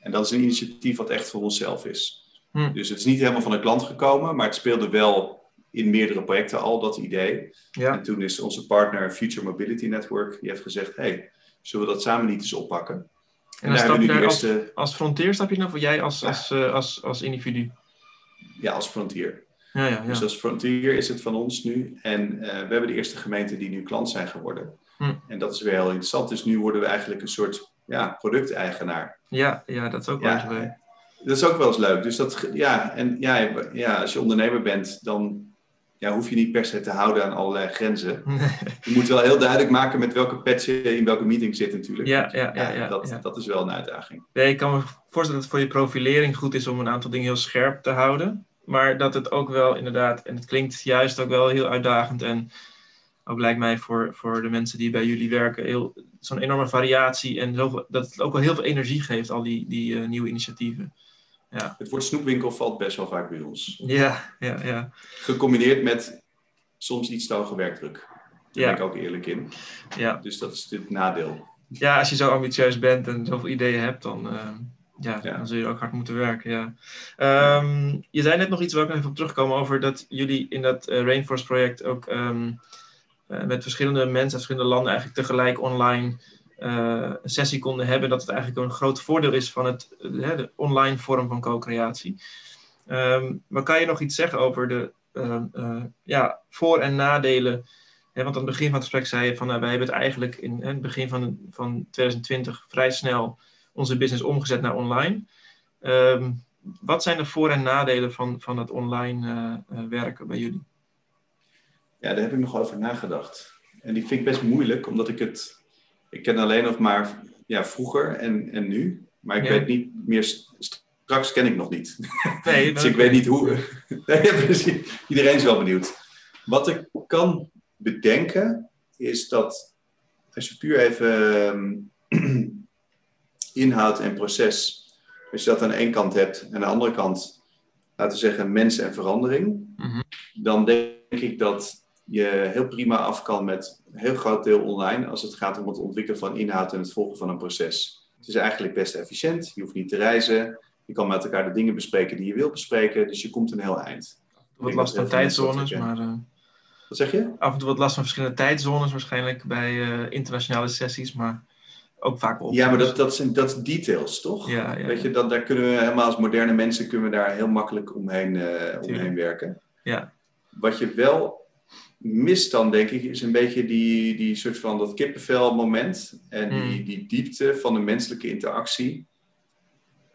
En dat is een initiatief wat echt voor onszelf is. Hmm. Dus het is niet helemaal van een klant gekomen, maar het speelde wel in meerdere projecten al, dat idee. Ja. En toen is onze partner Future Mobility Network, die heeft gezegd, hey, zullen we dat samen niet eens oppakken? En, dan daar stap hebben we je nu de daar als- eerste, Als frontier stap je dan voor jij als, Ja. als, uh, als, als individu? ja, als frontier. Ja, ja, ja. Dus als frontier is het van ons nu. En uh, we hebben de eerste gemeenten die nu klant zijn geworden. Hm. En dat is weer heel interessant. Dus nu worden we eigenlijk een soort ja, producteigenaar. ja, ja, dat is ook wel eens leuk. Dat is ook wel eens leuk. Dus dat, ja, en ja, ja, als je ondernemer bent, dan ja, hoef je niet per se te houden aan allerlei grenzen. Je moet wel heel duidelijk maken met welke pet je in welke meeting zit natuurlijk. Ja, ja, ja, ja, dat, ja. dat is wel een uitdaging. Ja, ik kan me voorstellen dat het voor je profilering goed is om een aantal dingen heel scherp te houden. Maar dat het ook wel inderdaad, en het klinkt juist ook wel heel uitdagend. En ook lijkt mij voor, voor de mensen die bij jullie werken, heel, zo'n enorme variatie. En zoveel, dat het ook wel heel veel energie geeft, al die, die uh, nieuwe initiatieven. Ja. Het woord snoepwinkel valt best wel vaak bij ons. Ja, ja, ja. Gecombineerd met soms iets te werkdruk. Daar Ja. ben ik ook eerlijk in. ja. Dus dat is het nadeel. Ja, als je zo ambitieus bent en zoveel ideeën hebt, dan, uh, ja, Ja. dan zul je ook hard moeten werken. Ja. Um, je zei net nog iets waar ik nog even op terugkomen over dat jullie in dat uh, Rainforest project ook um, uh, met verschillende mensen uit verschillende landen eigenlijk tegelijk online een sessie konden hebben. Dat het eigenlijk een groot voordeel is van het, de online vorm van co-creatie. Um, maar kan je nog iets zeggen over de uh, ja, voor- en nadelen? want aan het begin van het gesprek zei je van nou, wij hebben het eigenlijk in het begin van, van 2020 vrij snel onze business omgezet naar online. Um, wat zijn de voor- en nadelen van, van het online werken bij jullie? Ja, daar heb ik nog over nagedacht. En die vind ik best moeilijk, omdat ik het. Ik ken alleen nog maar ja, vroeger en, en nu. Maar ik weet niet meer straks ken ik nog niet. Nee, dus ik weet niet hoe. nee, precies. Iedereen is wel benieuwd. Wat ik kan bedenken is dat als je puur even ehm, inhoud en proces, als je dat aan één kant hebt en aan de andere kant, laten we zeggen, mensen en verandering, mhm. dan denk ik dat je heel prima af kan met een heel groot deel online als het gaat om het ontwikkelen van inhoud en het volgen van een proces. Het is eigenlijk best efficiënt. Je hoeft niet te reizen. Je kan met elkaar de dingen bespreken die je wilt bespreken. Dus je komt een heel eind. Wat last van tijdzones, maar... Uh, wat zeg je? Af en toe wat last van verschillende tijdzones waarschijnlijk bij uh, internationale sessies, maar ook vaak wel. Ja, maar dat, dat, zijn, dat details, toch? Ja, ja, Weet je, dat, daar kunnen we helemaal als moderne mensen kunnen we daar heel makkelijk omheen, uh, omheen werken. Ja. Wat je wel mist dan, denk ik, is een beetje die, die soort van dat kippenvel moment en die, hmm. die diepte van de menselijke interactie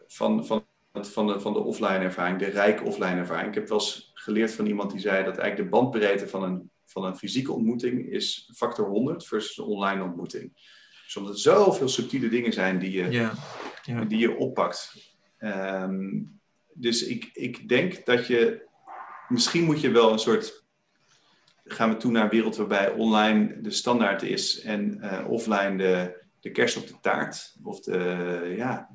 van, van, van, de, van de offline ervaring, de rijke offline ervaring. Ik heb wel eens geleerd van iemand die zei dat eigenlijk de bandbreedte van een, van een fysieke ontmoeting is factor 100 versus een online ontmoeting. Dus omdat er zoveel subtiele dingen zijn die je. Die je oppakt. Ehm, dus ik, ik denk dat je, misschien moet je wel een soort, gaan we toe naar een wereld waarbij online de standaard is en uh, offline de, de kerst op de taart. Of de, ja,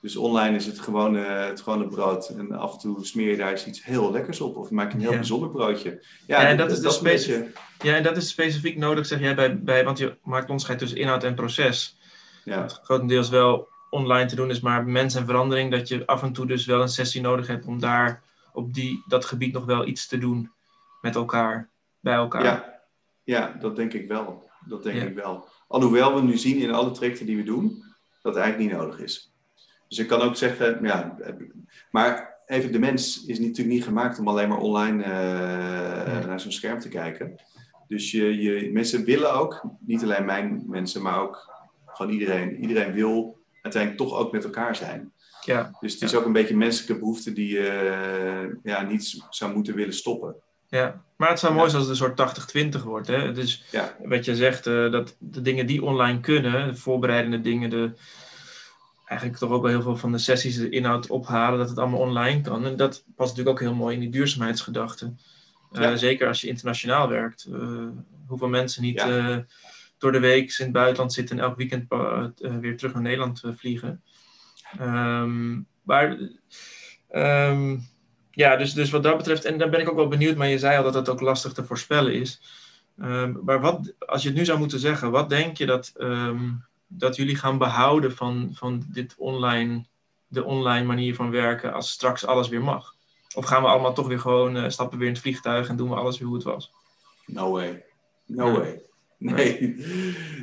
dus online is het gewone, het gewone brood. En af en toe smeer je daar eens iets heel lekkers op. Of maak je een heel bijzonder broodje. Ja, en dat, is dus beetje... ja, en dat is specifiek nodig, zeg jij, bij, bij, want je maakt onderscheid tussen inhoud en proces. Ja. Wat grotendeels wel online te doen is, maar mens en verandering, dat je af en toe dus wel een sessie nodig hebt om daar op die, dat gebied nog wel iets te doen met elkaar, bij elkaar. Ja, ja dat denk ik wel. Dat denk ik wel. Alhoewel we nu zien in alle trajecten die we doen, dat het eigenlijk niet nodig is. Dus ik kan ook zeggen, ja, maar even, de mens is natuurlijk niet gemaakt om alleen maar online uh, naar zo'n scherm te kijken. Dus je, je, mensen willen ook, niet alleen mijn mensen, maar ook gewoon iedereen. Iedereen wil uiteindelijk toch ook met elkaar zijn. Ja. Dus het is ook een beetje menselijke behoefte die je uh, ja, niet zou moeten willen stoppen. Ja, maar het zou mooi zijn als het een soort 80-20 wordt. Hè? Dus ja. wat je zegt, uh, dat de dingen die online kunnen, de voorbereidende dingen, de, eigenlijk toch ook wel heel veel van de sessies de inhoud ophalen, dat het allemaal online kan. En dat past natuurlijk ook heel mooi in die duurzaamheidsgedachte. Uh, Zeker als je internationaal werkt. Uh, hoeveel mensen niet door de week in het buitenland zitten en elk weekend weer terug naar Nederland vliegen. Um, maar um, ja, dus, dus wat dat betreft, en daar ben ik ook wel benieuwd, maar je zei al dat het ook lastig te voorspellen is. Um, maar wat, als je het nu zou moeten zeggen, wat denk je dat, dat jullie gaan behouden van, van dit online, de online manier van werken als straks alles weer mag? Of gaan we allemaal toch weer gewoon uh, stappen weer in het vliegtuig en doen we alles weer hoe het was? No way. No way. Nee,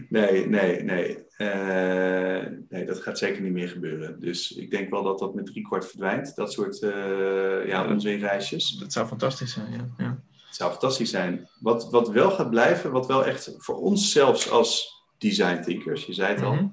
nee, nee, nee. Uh, nee, dat gaat zeker niet meer gebeuren. Dus ik denk wel dat dat met driekwart verdwijnt. Dat soort uh, ja, onzinreisjes. Dat zou fantastisch zijn, ja. ja. Het zou fantastisch zijn. Wat, wat wel gaat blijven, wat wel echt voor ons zelfs als design thinkers, je zei het al, mhm.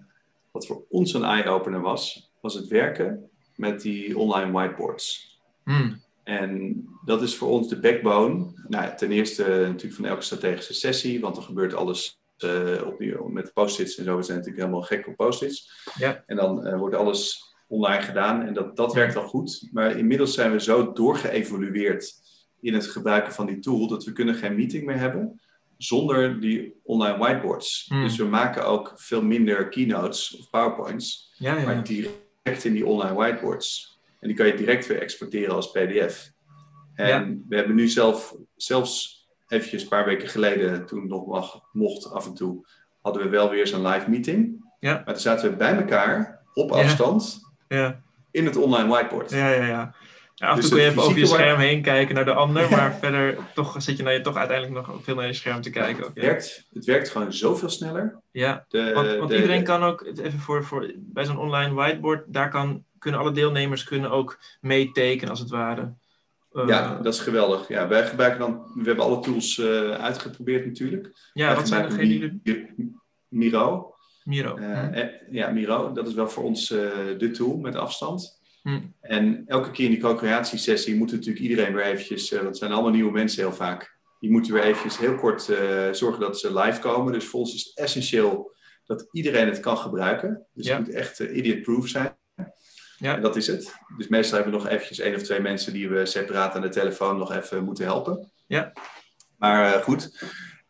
wat voor ons een eye-opener was, was het werken met die online whiteboards. Mm. En dat is voor ons de backbone. Nou, ten eerste natuurlijk van elke strategische sessie, want er gebeurt alles uh, op met post-its en zo. We zijn natuurlijk helemaal gek op post-its. Ja. En dan uh, wordt alles online gedaan en dat, dat werkt al goed. Maar inmiddels zijn we zo doorgeëvolueerd in het gebruiken van die tool dat we kunnen geen meeting meer hebben zonder die online whiteboards. Hmm. Dus we maken ook veel minder keynotes of powerpoints, ja, ja, maar direct in die online whiteboards. En die kan je direct weer exporteren als PDF. En we hebben nu zelf, zelfs eventjes een paar weken geleden, toen nog mag, mocht af en toe, hadden we wel weer zo'n live meeting. Ja. Maar toen zaten we bij elkaar, op afstand, ja. in het online whiteboard. Ja, ja, ja. Ja, af en Dus toe kun je even over je scherm heen kijken naar de ander, maar verder toch zit je, nou, je toch uiteindelijk nog veel naar je scherm te kijken. Het werkt, het werkt gewoon zoveel sneller. Ja, De, want, want de- iedereen de- kan ook, even voor, voor bij zo'n online whiteboard, daar kan, kunnen alle deelnemers kunnen ook meetekenen als het ware. Eh, Ja, dat is geweldig. Ja, wij gebruiken dan, we hebben alle tools eh, uitgeprobeerd natuurlijk. ja Wij wat zijn degenen? Mi- Miro. Miro. Eh, Hm. ja, Miro, dat is wel voor ons de tool met afstand. Hm. En elke keer in die co-creatiesessie moet natuurlijk iedereen weer eventjes, want het zijn allemaal nieuwe mensen heel vaak, die moeten weer eventjes heel kort zorgen dat ze live komen. Dus voor ons is het essentieel dat iedereen het kan gebruiken. Dus Ja. het moet echt idiot-proof zijn. Ja. En dat is het. Dus meestal hebben we nog eventjes één of twee mensen die we separaat aan de telefoon nog even moeten helpen. Ja. Maar eh, goed.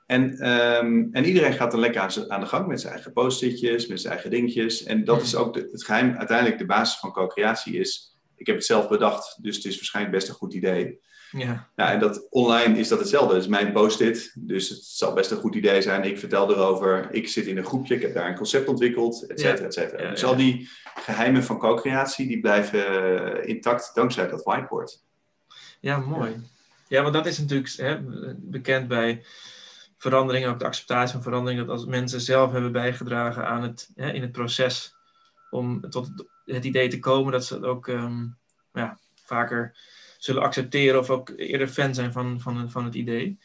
En, ehm, en iedereen gaat dan lekker aan, de gang met zijn eigen post-itjes, met zijn eigen dingetjes. En dat is ook de, het geheim, uiteindelijk de basis van co-creatie is, ik heb het zelf bedacht, dus het is waarschijnlijk best een goed idee. Ja, Ja, en dat online is dat hetzelfde. Dat is mijn post-it. Dus het zal best een goed idee zijn. Ik vertel erover. Ik zit in een groepje. Ik heb daar een concept ontwikkeld, et cetera, Ja. et cetera. Ja, dus al die geheimen van co-creatie, die blijven eh, intact dankzij dat whiteboard. ja mooi. Ja, want dat is natuurlijk hè, bekend bij veranderingen, ook de acceptatie van veranderingen, dat als mensen zelf hebben bijgedragen aan het, hè, in het proces om tot het- het idee te komen, dat ze het ook ehm, ja, vaker zullen accepteren of ook eerder fan zijn van, van, van het idee.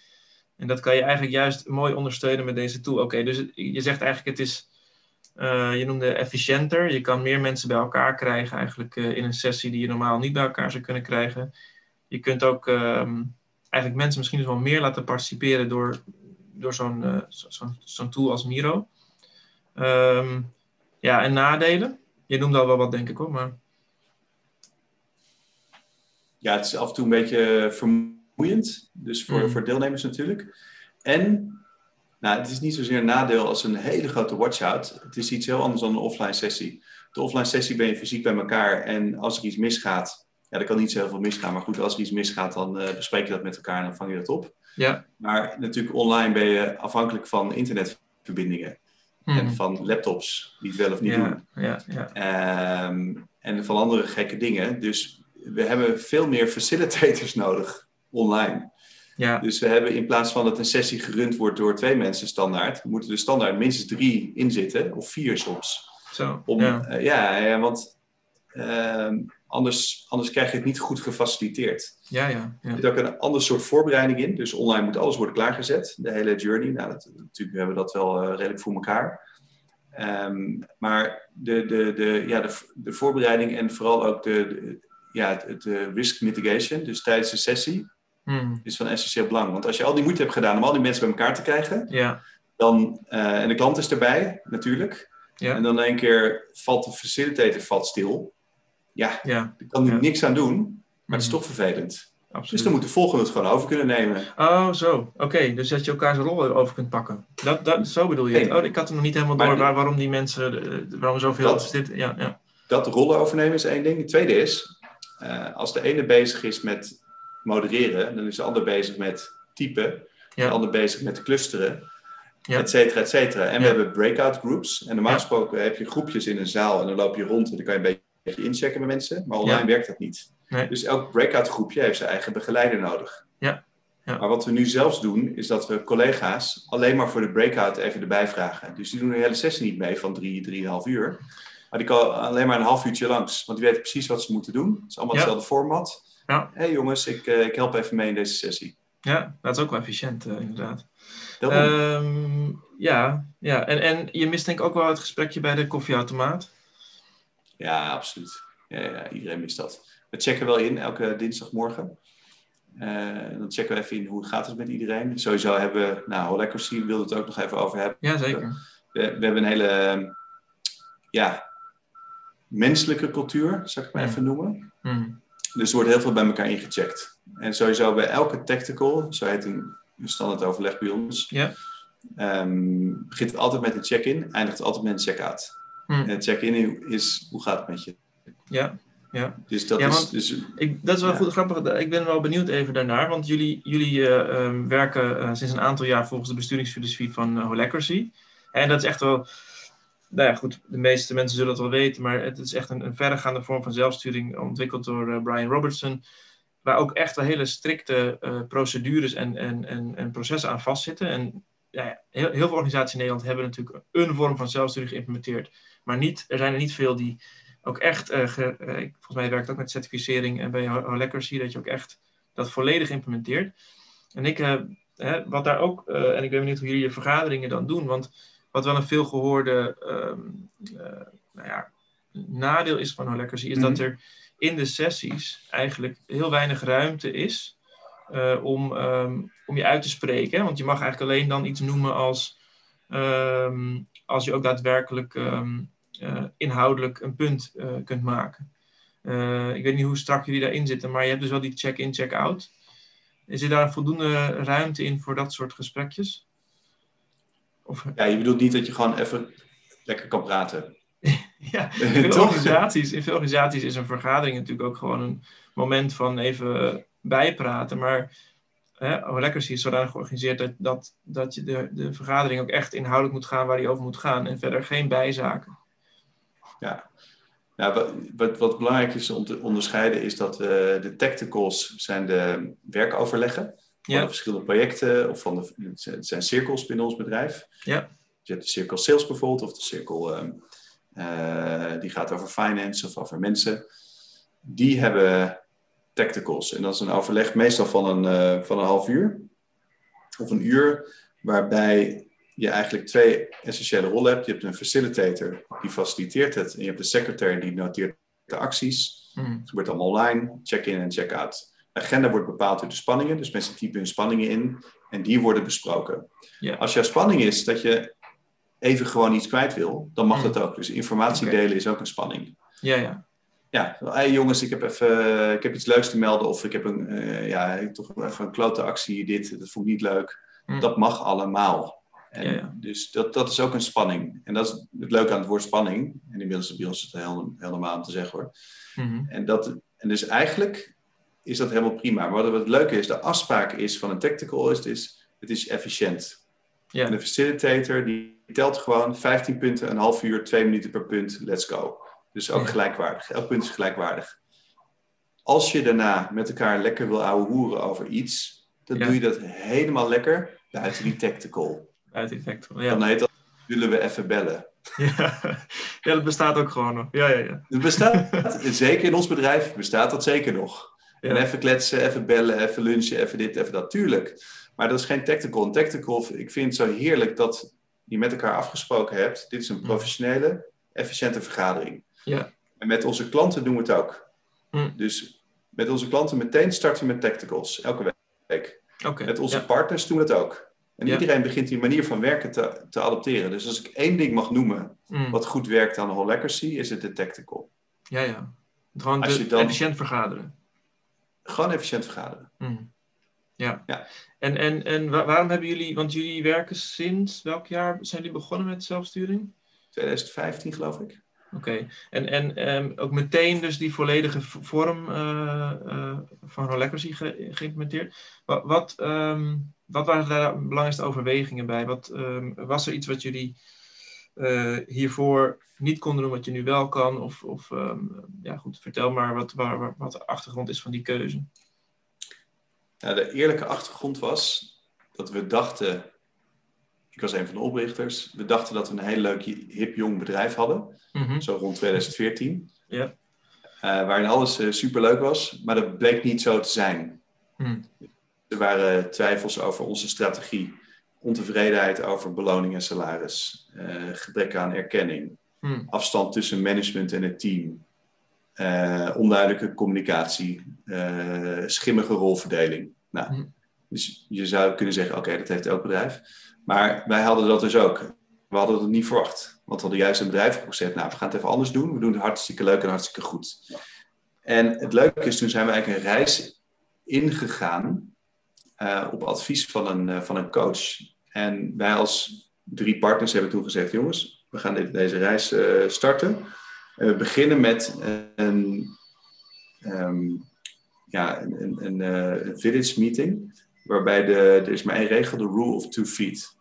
En dat kan je eigenlijk juist mooi ondersteunen met deze tool. Oké, dus je zegt eigenlijk het is, eh, je noemde efficiënter. Je kan meer mensen bij elkaar krijgen eigenlijk eh, in een sessie die je normaal niet bij elkaar zou kunnen krijgen. Je kunt ook ehm, eigenlijk mensen misschien dus wel meer laten participeren door, door zo'n zo- zo'n zo'n tool als Miro. Ehm, ja, en nadelen? Je noemde al wel wat, denk ik hoor. Maar Ja, het is af en toe een beetje vermoeiend. Dus voor, Mm. voor deelnemers natuurlijk. En nou, het is niet zozeer een nadeel als een hele grote watch-out. Het is iets heel anders dan een offline sessie. De offline sessie ben je fysiek bij elkaar. En als er iets misgaat, ja, er kan niet zo heel veel misgaan. Maar goed, als er iets misgaat, dan eh, bespreek je dat met elkaar en dan vang je dat op. ja. Maar natuurlijk online ben je afhankelijk van internetverbindingen. En van laptops die het wel of niet doen. Ja, ja, ja. Ehm, en van andere gekke dingen. Dus we hebben veel meer facilitators nodig online. ja. Dus we hebben in plaats van dat een sessie gerund wordt door twee mensen standaard, moeten er standaard minstens drie in zitten, of vier soms. Zo. Om, ja. ja, want ehm, anders, anders krijg je het niet goed gefaciliteerd. ja, ja, ja. Er zit ook een ander soort voorbereiding in. Dus online moet alles worden klaargezet. De hele journey. Nou, dat, natuurlijk hebben we dat wel eh, redelijk voor elkaar. Ehm, maar de, de, de, ja, de, de voorbereiding en vooral ook de, de- ja, het, het, eh, risk mitigation, dus tijdens de sessie, Hmm. is van essentieel belang. Want als je al die moeite hebt gedaan om al die mensen bij elkaar te krijgen, ja, dan, eh, en de klant is erbij natuurlijk, ja, en dan in één keer valt de facilitator valt stil. Ja, ja, kan Ja. niks aan doen, maar het is Mhm. toch vervelend. Dus absoluut. dan moet de volgende het gewoon over kunnen nemen. Oh, zo. Oké, dus dat je elkaar zijn rol over kunt pakken. Dat, dat, zo bedoel je. Nee. Oh, ik had er nog niet helemaal Maar door waar, waarom die mensen, eh, waarom zoveel Dat- zit. Ja, ja. dat rollen overnemen is één ding. Het tweede is, eh, als de ene bezig is met modereren, dan is de ander bezig met typen, Ja. de ander bezig met clusteren, Ja. et cetera, et cetera. En we hebben breakout groups. En normaal gesproken heb je groepjes in een zaal en dan loop je rond en dan kan je een beetje inchecken met mensen. Maar online werkt dat niet. Nee. Dus elk breakout groepje heeft zijn eigen begeleider nodig. Ja. Ja. Maar wat we nu zelfs doen, is dat we collega's alleen maar voor de breakout even erbij vragen. Dus die doen de hele sessie niet mee van drie, drieënhalf uur. Maar die komen alleen maar een half uurtje langs. Want die weten precies wat ze moeten doen. Het is allemaal Ja. hetzelfde format. Ja. Hé hey jongens, ik, eh, ik help even mee in deze sessie. ja, dat is ook wel efficiënt, eh, inderdaad. Ehm, ja, ja. En, en je mist denk ik ook wel het gesprekje bij de koffieautomaat. Ja, absoluut. Ja, ja, iedereen mist dat. We checken wel in elke dinsdagmorgen. Eh, dan checken we even in hoe het gaat het met iedereen. Sowieso hebben we, nou, Holacracy wilde het ook nog even over hebben. Ja, zeker. We, we hebben een hele, ja, menselijke cultuur, zou ik maar Ja. even noemen. Hmm. Dus er wordt heel veel bij elkaar ingecheckt. En sowieso bij elke tactical, zo heet een, een standaard overleg bij ons, Ja. ehm, begint het altijd met een check-in, eindigt het altijd met een check-out. Hmm. En het check-in is, hoe gaat het met je? Ja, Dus dat Ja, is, dus, ik, dat is wel Ja. goed grappig. Ik ben wel benieuwd even daarnaar. Want jullie, jullie eh, ehm, werken eh, sinds een aantal jaar volgens de besturingsfilosofie van uh, Holacracy. En dat is echt wel nou ja, goed, de meeste mensen zullen het wel weten, maar het is echt een, een verregaande vorm van zelfsturing ontwikkeld door uh, Brian Robertson. Waar ook echt wel hele strikte uh, procedures en, en, en, en, processen aan vastzitten. En ja, heel, heel veel organisaties in Nederland hebben natuurlijk een vorm van zelfsturing geïmplementeerd. Maar niet, er zijn er niet veel die ook echt, ge, volgens mij werkt het ook met certificering en bij Lekker zie dat je ook echt dat volledig implementeert. En ik, hè, wat daar ook, en ik ben benieuwd hoe jullie je vergaderingen dan doen, want wat wel een veelgehoorde um, uh, nou ja, nadeel is van Holacracy, is mm dat mhm. er in de sessies eigenlijk heel weinig ruimte is uh, om, um, om je uit te spreken. Want je mag eigenlijk alleen dan iets noemen als, um, als je ook daadwerkelijk uh, inhoudelijk een punt kunt maken. ik weet niet hoe strak jullie daarin zitten, maar je hebt dus wel die check-in, check-out. Is er daar voldoende ruimte in voor dat soort gesprekjes? Of... Ja, je bedoelt niet dat je gewoon even lekker kan praten. ja, in veel, organisaties, in veel organisaties is een vergadering natuurlijk ook gewoon een moment van even bijpraten. Maar hè, lekker is zodanig georganiseerd dat, dat, dat je de, de vergadering ook echt inhoudelijk moet gaan waar die over moet gaan. En verder geen bijzaken. Ja, nou, wat, wat, belangrijk is om te onderscheiden is dat uh, de tacticals zijn de werkoverleggen van de verschillende projecten of van de, het zijn cirkels binnen ons bedrijf. Ja. Je hebt de cirkel sales bijvoorbeeld, of de cirkel ehm, eh, die gaat over finance of over mensen. Die hebben tacticals. En dat is een overleg meestal van een, uh, van een half uur of een uur, waarbij je eigenlijk twee essentiële rollen hebt. Je hebt een facilitator die faciliteert het en je hebt de secretary die noteert de acties. Mm. Het gebeurt allemaal online, check-in en check-out agenda wordt bepaald door de spanningen. Dus mensen typen hun spanningen in en die worden besproken. Ja. Als jouw spanning is dat je even gewoon iets kwijt wil, dan mag mm. dat ook. Dus informatie delen is ook een spanning. Ja, ja. Ja, hey jongens, ik heb even ik heb iets leuks te melden of ik heb een, uh, ja, toch even een klote actie, dit, dat voel ik niet leuk. Mm. Dat mag allemaal. En ja, ja. Dus dat, dat is ook een spanning. En dat is het leuke aan het woord spanning. En inmiddels is bij ons het helemaal aan te zeggen hoor. Mm En, dat, en dus eigenlijk is dat helemaal prima. Maar wat het leuke is, de afspraak is van een tactical is, is het is efficiënt. Ja. En de facilitator die telt gewoon 15 punten, een half uur, twee minuten per punt, let's go. Dus ook gelijkwaardig. Elk punt is gelijkwaardig. Als je daarna met elkaar lekker wil ouwe hoeren over iets, dan doe je dat helemaal lekker buiten die tactical. Buiten die tactical, ja. Dan heet dat, willen we even bellen. Ja. ja, dat bestaat ook gewoon nog. Ja, ja, ja. Het bestaat, zeker in ons bedrijf bestaat dat zeker nog. En even kletsen, even bellen, even lunchen, even dit, even dat. Tuurlijk. Maar dat is geen tactical. Een tactical, ik vind het zo heerlijk dat je met elkaar afgesproken hebt. Dit is een professionele, efficiënte vergadering. Ja. En met onze klanten doen we het ook. Hm. Dus met onze klanten meteen starten we met tacticals, elke week. Okay. Met onze partners doen we het ook. En iedereen begint die manier van werken te, te adopteren. Dus als ik één ding mag noemen hm. wat goed werkt aan Whole Legacy, is het de tactical. Ja, ja. Gewoon dan, efficiënt vergaderen. Gewoon efficiënt vergaderen. Mm. Ja. ja. En, en, en waarom hebben jullie, want jullie werken sinds welk jaar zijn jullie begonnen met zelfsturing? 2015 geloof ik. Oké, en, en um, ook meteen dus die volledige vorm uh, uh, van ge geïmplementeerd. Wat, wat, um, wat waren daar de belangrijkste overwegingen bij? Wat, um, was er iets wat jullie hiervoor niet konden doen wat je nu wel kan? Of, of um, ja, goed, vertel maar wat, waar, wat de achtergrond is van die keuze. Nou, de eerlijke achtergrond was dat we dachten, ik was een van de oprichters, we dachten dat we een heel leuk, hip, jong bedrijf hadden, mm -hmm. zo rond 2014. Ja. Uh, waarin alles uh, superleuk was, maar dat bleek niet zo te zijn. Mm. Er waren twijfels over onze strategie ontevredenheid over beloning en salaris, uh, gebrek aan erkenning, hmm. afstand tussen management en het team, uh, onduidelijke communicatie, uh, schimmige rolverdeling. Nou, hmm. Dus je zou kunnen zeggen, oké, dat heeft elk bedrijf. Maar wij hadden dat dus ook. We hadden het niet verwacht. Want we hadden juist een bedrijf opgezet. Nou, we gaan het even anders doen. We doen het hartstikke leuk en hartstikke goed. En het leuke is, toen zijn we eigenlijk een reis ingegaan uh, op advies van een, uh, van een coach. En wij als drie partners hebben toen gezegd, jongens, we gaan dit, deze reis uh, starten. En we beginnen met een, um, ja, een, een, een, village meeting, waarbij de, er is maar één regel, de rule of two feet.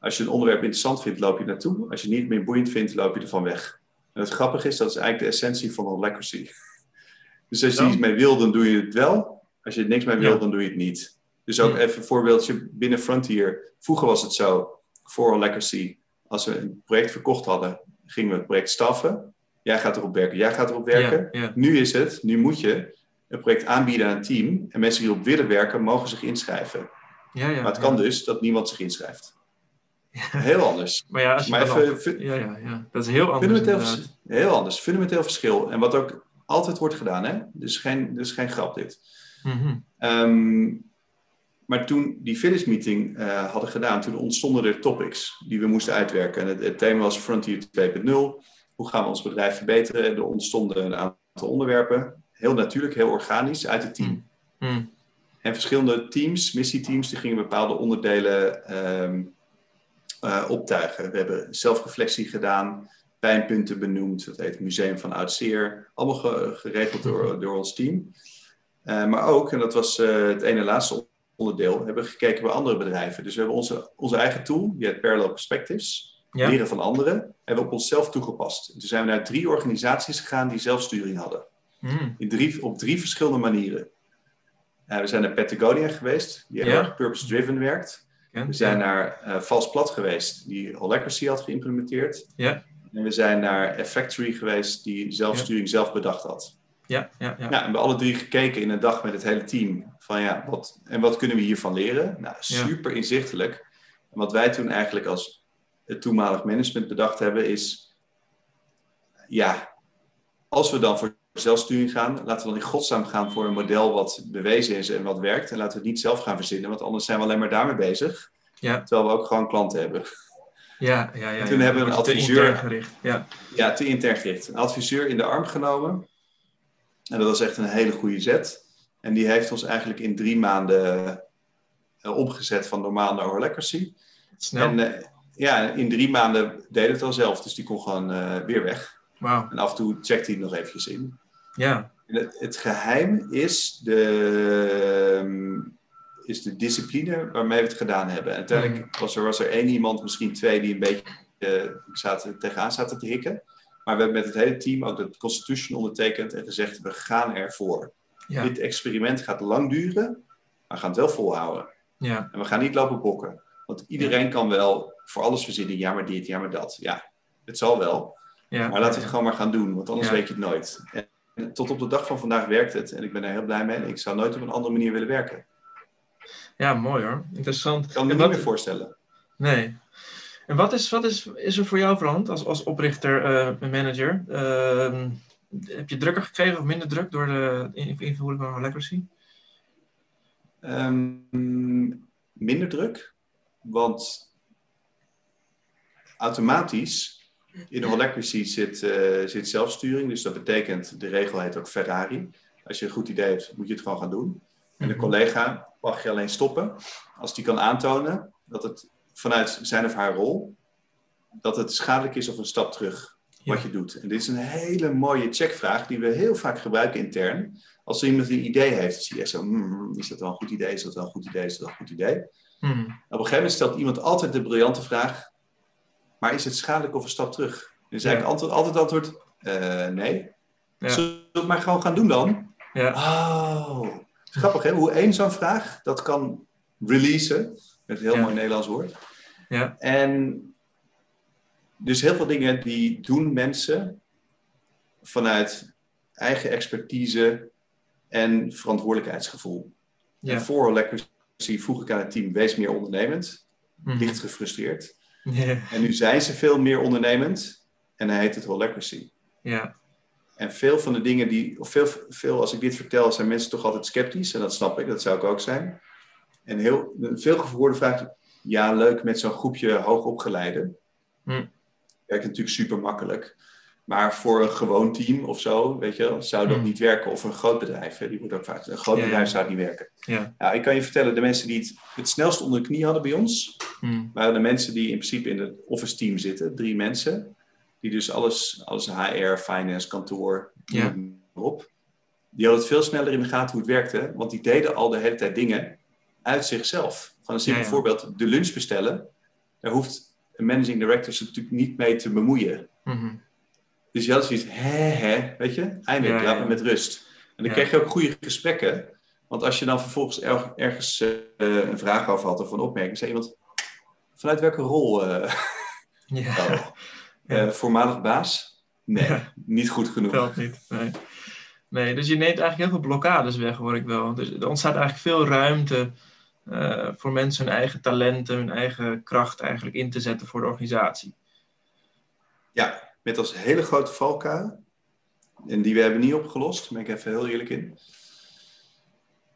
Als je een onderwerp interessant vindt, loop je naartoe. Als je het niet meer boeiend vindt, loop je ervan weg. En het grappige is, dat is eigenlijk de essentie van holacracy. Dus als je iets mee wil, dan doe je het wel. Als je er niks mee wil, Ja. dan doe je het niet. Dus ook even een voorbeeldje binnen Frontier. Vroeger was het zo, voor holacracy, als we een project verkocht hadden, gingen we het project staffen. Jij gaat erop werken, jij gaat erop werken. Ja, ja. Nu is het, nu moet je een project aanbieden aan een team. En mensen die erop willen werken, mogen zich inschrijven. Ja, ja, maar het kan dus dat niemand zich inschrijft. Heel anders. Maar ja, als je Maar even, ja, ja, ja, dat is heel anders. fundamenteel, heel anders. Fundamenteel verschil. En wat ook altijd wordt gedaan, hè? Dus geen, dus geen grap dit. Ehm, maar toen die finish meeting eh, hadden gedaan, toen ontstonden er topics die we moesten uitwerken. En het, het thema was Frontier 2.0. Hoe gaan we ons bedrijf verbeteren? Er ontstonden een aantal onderwerpen. Heel natuurlijk, heel organisch uit het team. Mhm. En verschillende teams, missieteams, die gingen bepaalde onderdelen ehm, eh, optuigen. We hebben zelfreflectie gedaan, pijnpunten benoemd, dat heet Museum van Oudseer. Allemaal ge- geregeld door, door ons team. Eh, maar ook, en dat was het ene laatste onderdeel, hebben we gekeken bij andere bedrijven. Dus we hebben onze, onze eigen tool, die heet Parallel Perspectives, Ja. leren van anderen, hebben we op onszelf toegepast. Toen zijn we naar drie organisaties gegaan die zelfsturing hadden. Mhm. In drie, op drie verschillende manieren. We zijn naar Patagonia geweest, die heel Ja. erg purpose-driven werkt. Ja. We zijn naar eh Vals Plat geweest, die Holacracy had geïmplementeerd. Ja. En we zijn naar Factory geweest, die zelfsturing zelf bedacht had. Ja, ja, ja. Nou, we hebben alle drie gekeken in een dag met het hele team. Van ja, wat, en wat kunnen we hiervan leren? Nou, super inzichtelijk. En wat wij toen eigenlijk als het toenmalig management bedacht hebben is... Ja, als we dan voor zelfsturing gaan, laten we dan in godsnaam gaan voor een model wat bewezen is en wat werkt. En laten we het niet zelf gaan verzinnen, want anders zijn we alleen maar daarmee bezig. Ja. Terwijl we ook gewoon klanten hebben. Ja, ja, ja. En toen ja. hebben we een te adviseur- intern gericht. Ja. Ja, te intern gericht. Een adviseur in de arm genomen. En dat was echt een hele goede zet. En die heeft ons eigenlijk in drie maanden eh, omgezet van normaal naar Holacracy. Snel. En eh, ja, in drie maanden deed het al zelf. Dus die kon gewoon eh, weer weg. Wauw. En af en toe checkt hij nog eventjes in. Ja. Het, het geheim is de, ehm, is de discipline waarmee we het gedaan hebben. En uiteindelijk was er, was er één iemand, misschien twee, die een beetje eh, zaten, tegenaan zaten te hikken. Maar we hebben met het hele team ook de Constitution ondertekend en gezegd: we gaan ervoor. Ja. Dit experiment gaat lang duren, maar we gaan het wel volhouden. Ja. En we gaan niet lopen bokken. Want iedereen kan wel voor alles verzinnen: ja, maar dit, ja, maar dat. Ja, het zal wel. Ja. Maar laten we het gewoon maar gaan doen, want anders weet je het nooit. En tot op de dag van vandaag werkt het. En ik ben er heel blij mee. En ik zou nooit op een andere manier willen werken. Ja, mooi hoor. Interessant. Ik kan me En niet wat- meer voorstellen. Nee. En wat is, wat is, is er voor jou veranderd als, als oprichter eh, en manager? Ehm, heb je drukker gekregen of minder druk door de in- invoering van Holacracy? Ehm, minder druk, want automatisch in Holacracy zit, eh, zit zelfsturing. Dus dat betekent, de regel heet ook Ferrari. Als je een goed idee hebt, moet je het gewoon gaan doen. En een collega mag je alleen stoppen als die kan aantonen dat het vanuit zijn of haar rol, dat het schadelijk is of een stap terug wat je doet. En dit is een hele mooie checkvraag die we heel vaak gebruiken intern. Als iemand een idee heeft, dan zie je echt zo, hmm, is dat wel een goed idee, is dat wel een goed idee, is dat wel een goed idee. Mhm. Op een gegeven moment stelt iemand altijd de briljante vraag, maar is het schadelijk of een stap terug? Dus Ja. eigenlijk antwoord, altijd antwoord, eh, nee. Ja. Zullen we het maar gewoon gaan doen dan? Ja. Oh, grappig hè, hoe één zo'n vraag dat kan releasen, met een heel mooi Nederlands woord. Ja. En dus heel veel dingen die doen mensen vanuit eigen expertise en verantwoordelijkheidsgevoel. Ja. En voor Holacracy vroeg ik aan het team, wees meer ondernemend, Mhm. licht gefrustreerd. En nu zijn ze veel meer ondernemend en hij heet het Holacracy. Ja. En veel van de dingen die, of veel, veel als ik dit vertel, zijn mensen toch altijd sceptisch. En dat snap ik, dat zou ik ook zijn. En heel, veel gehoorde vraag, ja leuk met zo'n groepje hoogopgeleiden. Hm. Werkt natuurlijk super makkelijk. Maar voor een gewoon team of zo, weet je, zou dat Hm. niet werken. Of een groot bedrijf, hè, die wordt ook vaak, een groot Ja, ja. bedrijf zou het niet werken. Ja. Nou, ik kan je vertellen, de mensen die het het snelst onder de knie hadden bij ons, Mhm. waren de mensen die in principe in het office team zitten. Drie mensen. Die dus alles, alles HR, finance, kantoor, Ja. op. Die hadden het veel sneller in de gaten hoe het werkte. Want die deden al de hele tijd dingen uit zichzelf. Van een simpel Ja, ja. voorbeeld, de lunch bestellen. daar hoeft een managing director zich natuurlijk niet mee te bemoeien. Mhm. Dus je had zoiets, hè, hè, weet je, eindelijk, Ja, laat me met rust. En dan kreeg je ook goede gesprekken. Want als je dan vervolgens er- ergens eh, een vraag over had of een opmerking, zei iemand, vanuit welke rol? Ja, eh, voormalig baas? Nee, niet goed genoeg. telt niet. Nee. nee, dus je neemt eigenlijk heel veel blokkades weg, hoor ik wel. Dus er ontstaat eigenlijk veel ruimte eh, voor mensen hun eigen talenten, hun eigen kracht eigenlijk in te zetten voor de organisatie. Ja, met als hele grote valkuil, en die we hebben niet opgelost, daar ben ik even heel eerlijk in,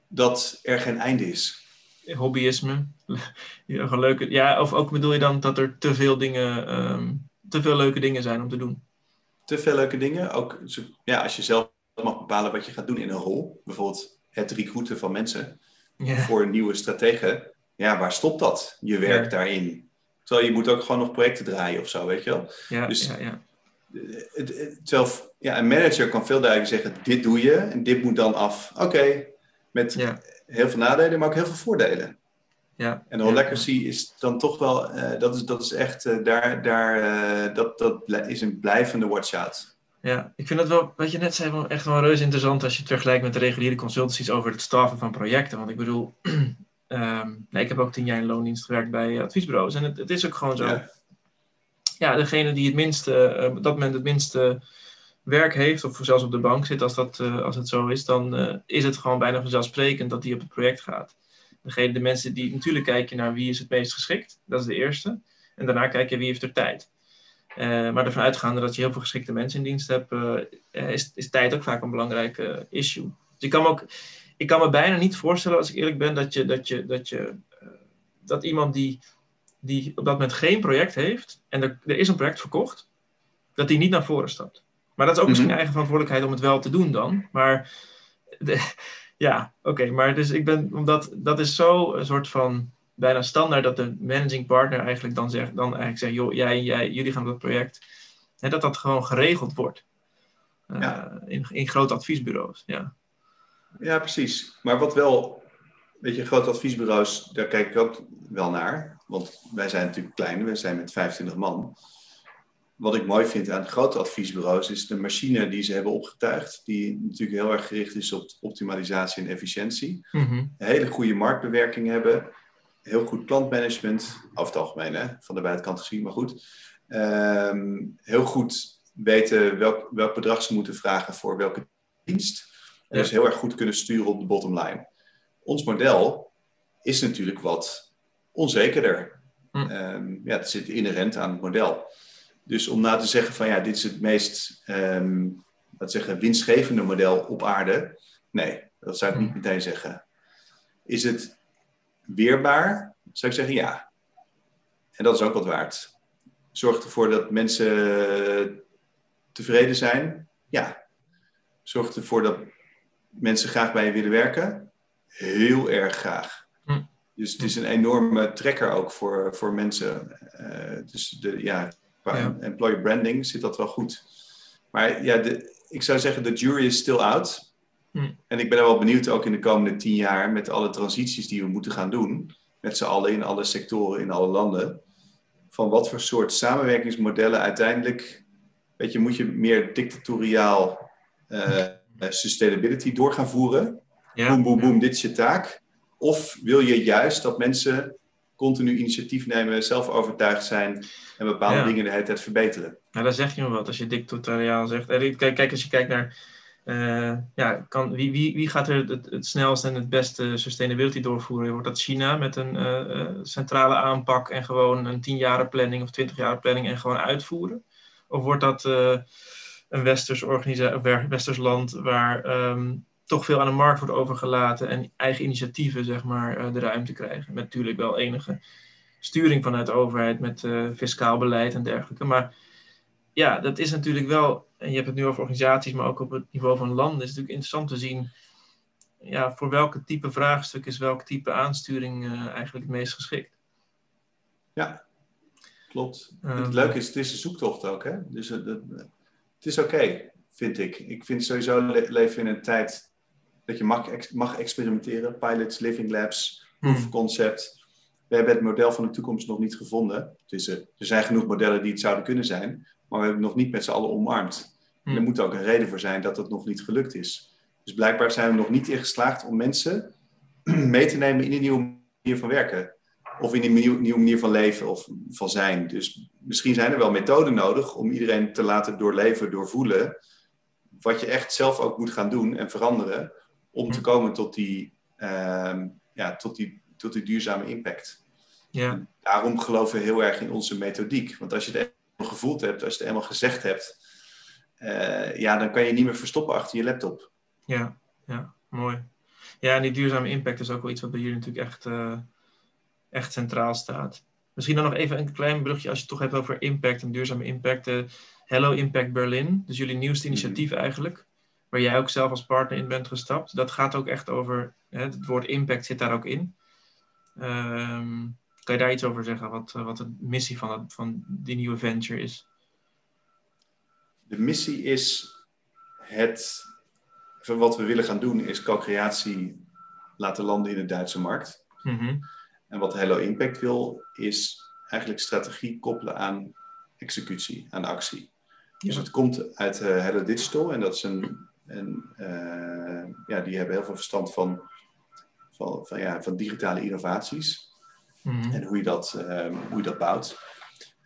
dat er geen einde is. Hobbyisme. Ja, leuke, ja, of ook bedoel je dan dat er te veel dingen, ehm, te veel leuke dingen zijn om te doen? Te veel leuke dingen. Ook ja, als je zelf mag bepalen wat je gaat doen in een rol, bijvoorbeeld het recruiten van mensen Ja, voor nieuwe strategen, ja, waar stopt dat? Je werk Ja. daarin. Terwijl je moet ook gewoon nog projecten draaien of zo, weet je wel. ja, dus- ja, ja. Terwijl ja, een manager kan veel duidelijk zeggen, dit doe je en dit moet dan af. Oké, met Ja. heel veel nadelen, maar ook heel veel voordelen. ja. En de ja, Holacracy is dan toch wel, eh, dat, is, dat is echt, eh, daar, daar, eh, dat, dat is een blijvende watch-out. Ja, ik vind het wel, wat je net zei, wel echt wel reuze interessant als je het vergelijkt met de reguliere consultancies over het staffen van projecten. Want ik bedoel, ehm, nee, ik heb ook tien jaar in loondienst gewerkt bij eh, adviesbureaus. En het, het is ook gewoon zo. Ja. Ja, degene die het minste, eh, op dat moment het minste werk heeft, of zelfs op de bank zit, als, dat, eh, als het zo is, dan is het gewoon bijna vanzelfsprekend dat die op het project gaat. Degene, de mensen die, natuurlijk kijk je naar wie is het meest geschikt, dat is de eerste. En daarna kijk je wie heeft er tijd. Eh, maar ervan uitgaande dat je heel veel geschikte mensen in dienst hebt, eh, eh, is, is tijd ook vaak een belangrijk issue. Dus ik kan, me ook, ik kan me bijna niet voorstellen, als ik eerlijk ben, dat, je, dat, je, dat, je, dat iemand die, die op dat moment geen project heeft en er, er is een project verkocht, dat die niet naar voren stapt. Maar dat is ook misschien Mhm. eigen verantwoordelijkheid om het wel te doen dan. Maar de- ja, oké. maar dus ik ben, omdat dat is zo een soort van bijna standaard dat de managing partner eigenlijk dan zegt, dan eigenlijk zegt, joh, jij, jij, jullie gaan dat project. Hè, dat dat gewoon geregeld wordt. Eh, Ja. in, in grote adviesbureaus, ja. Ja, precies. Maar wat wel, weet je, grote adviesbureaus, daar kijk ik ook wel naar. Want wij zijn natuurlijk klein, we zijn met 25 man. Wat ik mooi vind aan grote adviesbureaus is de machine die ze hebben opgetuigd. Die natuurlijk heel erg gericht is op optimalisatie en efficiëntie. Mhm. Een hele goede marktbewerking hebben. Heel goed klantmanagement, over het algemeen, hè, van de buitenkant gezien, maar goed. Ehm, heel goed weten welk, welk bedrag ze moeten vragen voor welke dienst. En dus heel erg goed kunnen sturen op de bottom line. Ons model is natuurlijk wat onzekerder. Hm. Ehm, ja, het zit inherent aan het model. Dus om nou te zeggen van ja, dit is het meest ehm, laten we zeggen, winstgevende model op aarde. Nee, dat zou ik niet meteen zeggen. Is het weerbaar? Zou ik zeggen ja. En dat is ook wat waard. Zorgt ervoor dat mensen tevreden zijn? Ja. Zorgt ervoor dat mensen graag bij je willen werken? Heel erg graag. Hm. Dus het is een enorme trekker ook voor, voor mensen. Eh, dus de, ja, qua Ja. employer branding zit dat wel goed. Maar ja, de, ik zou zeggen, de jury is still out. Hm. En ik ben er wel benieuwd ook in de komende tien jaar met alle transities die we moeten gaan doen. Met z'n allen in alle sectoren, in alle landen. Van wat voor soort samenwerkingsmodellen uiteindelijk. Weet je, moet je meer dictatoriaal eh, sustainability door gaan voeren? Ja, boem, boem, ja. boem, dit is je taak. Of wil je juist dat mensen continu initiatief nemen, zelf overtuigd zijn en bepaalde Ja. dingen de hele tijd verbeteren? Nou, daar zeg je me wat als je dictatoriaal zegt. Eh, Kijk, kijk als je kijkt naar. Eh, ja, kan, wie, wie, wie gaat er het, het snelst en het beste sustainability doorvoeren? Wordt dat China met een eh, eh, centrale aanpak en gewoon een 10 jaren planning of 20 jaren planning en gewoon uitvoeren? Of wordt dat een westers, westers land waar ehm, toch veel aan de markt wordt overgelaten en eigen initiatieven zeg maar, de ruimte krijgen? Met natuurlijk wel enige sturing vanuit de overheid met fiscaal beleid en dergelijke. Maar ja, dat is natuurlijk wel, en je hebt het nu over organisaties, maar ook op het niveau van landen, is het natuurlijk interessant te zien, ja, voor welke type vraagstuk is welk type aansturing eh, eigenlijk het meest geschikt. Ja, klopt. Ehm. het leuke is, het is een zoektocht ook. Hè? Dus het, het, het is oké, vind ik. Ik vind sowieso le- leven in een tijd dat je mag, ex- mag experimenteren. Pilots, living labs, proof of concept. we hebben het model van de toekomst nog niet gevonden. Dus, er zijn genoeg modellen die het zouden kunnen zijn, maar we hebben het nog niet met z'n allen omarmd. En er moet ook een reden voor zijn dat het nog niet gelukt is. Dus blijkbaar zijn we nog niet in geslaagd om mensen mee te nemen in een nieuwe manier van werken. Of in een nieuwe, nieuwe manier van leven of van zijn. Dus misschien zijn er wel methoden nodig om iedereen te laten doorleven, doorvoelen. Wat je echt zelf ook moet gaan doen en veranderen. Om te komen tot die, ehm, ja, tot die, tot die duurzame impact. Ja. daarom geloven we heel erg in onze methodiek. Want als je het gevoeld hebt, als je het eenmaal gezegd hebt, uh, ja, dan kan je niet meer verstoppen achter je laptop. Ja, ja, mooi. Ja, en die duurzame impact is ook wel iets wat bij jullie natuurlijk echt, uh, echt centraal staat. Misschien dan nog even een klein brugje als je het toch hebt over impact en duurzame impact. Uh, Hello Impact Berlin, dus jullie nieuwste mhm. initiatief mm eigenlijk, waar jij ook zelf als partner in bent gestapt. Dat gaat ook echt over, hè, het woord impact zit daar ook in. Um, kan je daar iets over zeggen, wat, wat de missie van, dat, van die nieuwe venture is? De missie is het, wat we willen gaan doen, is co-creatie laten landen in de Duitse markt. Mm -hmm. En wat Hello Impact wil, is eigenlijk strategie koppelen aan executie, aan actie. Ja. Dus het komt uit uh, Hello Digital en dat is een, een uh, ja, die hebben heel veel verstand van, van, van, ja, van digitale innovaties mm -hmm. en hoe je, dat, uh, hoe je dat bouwt.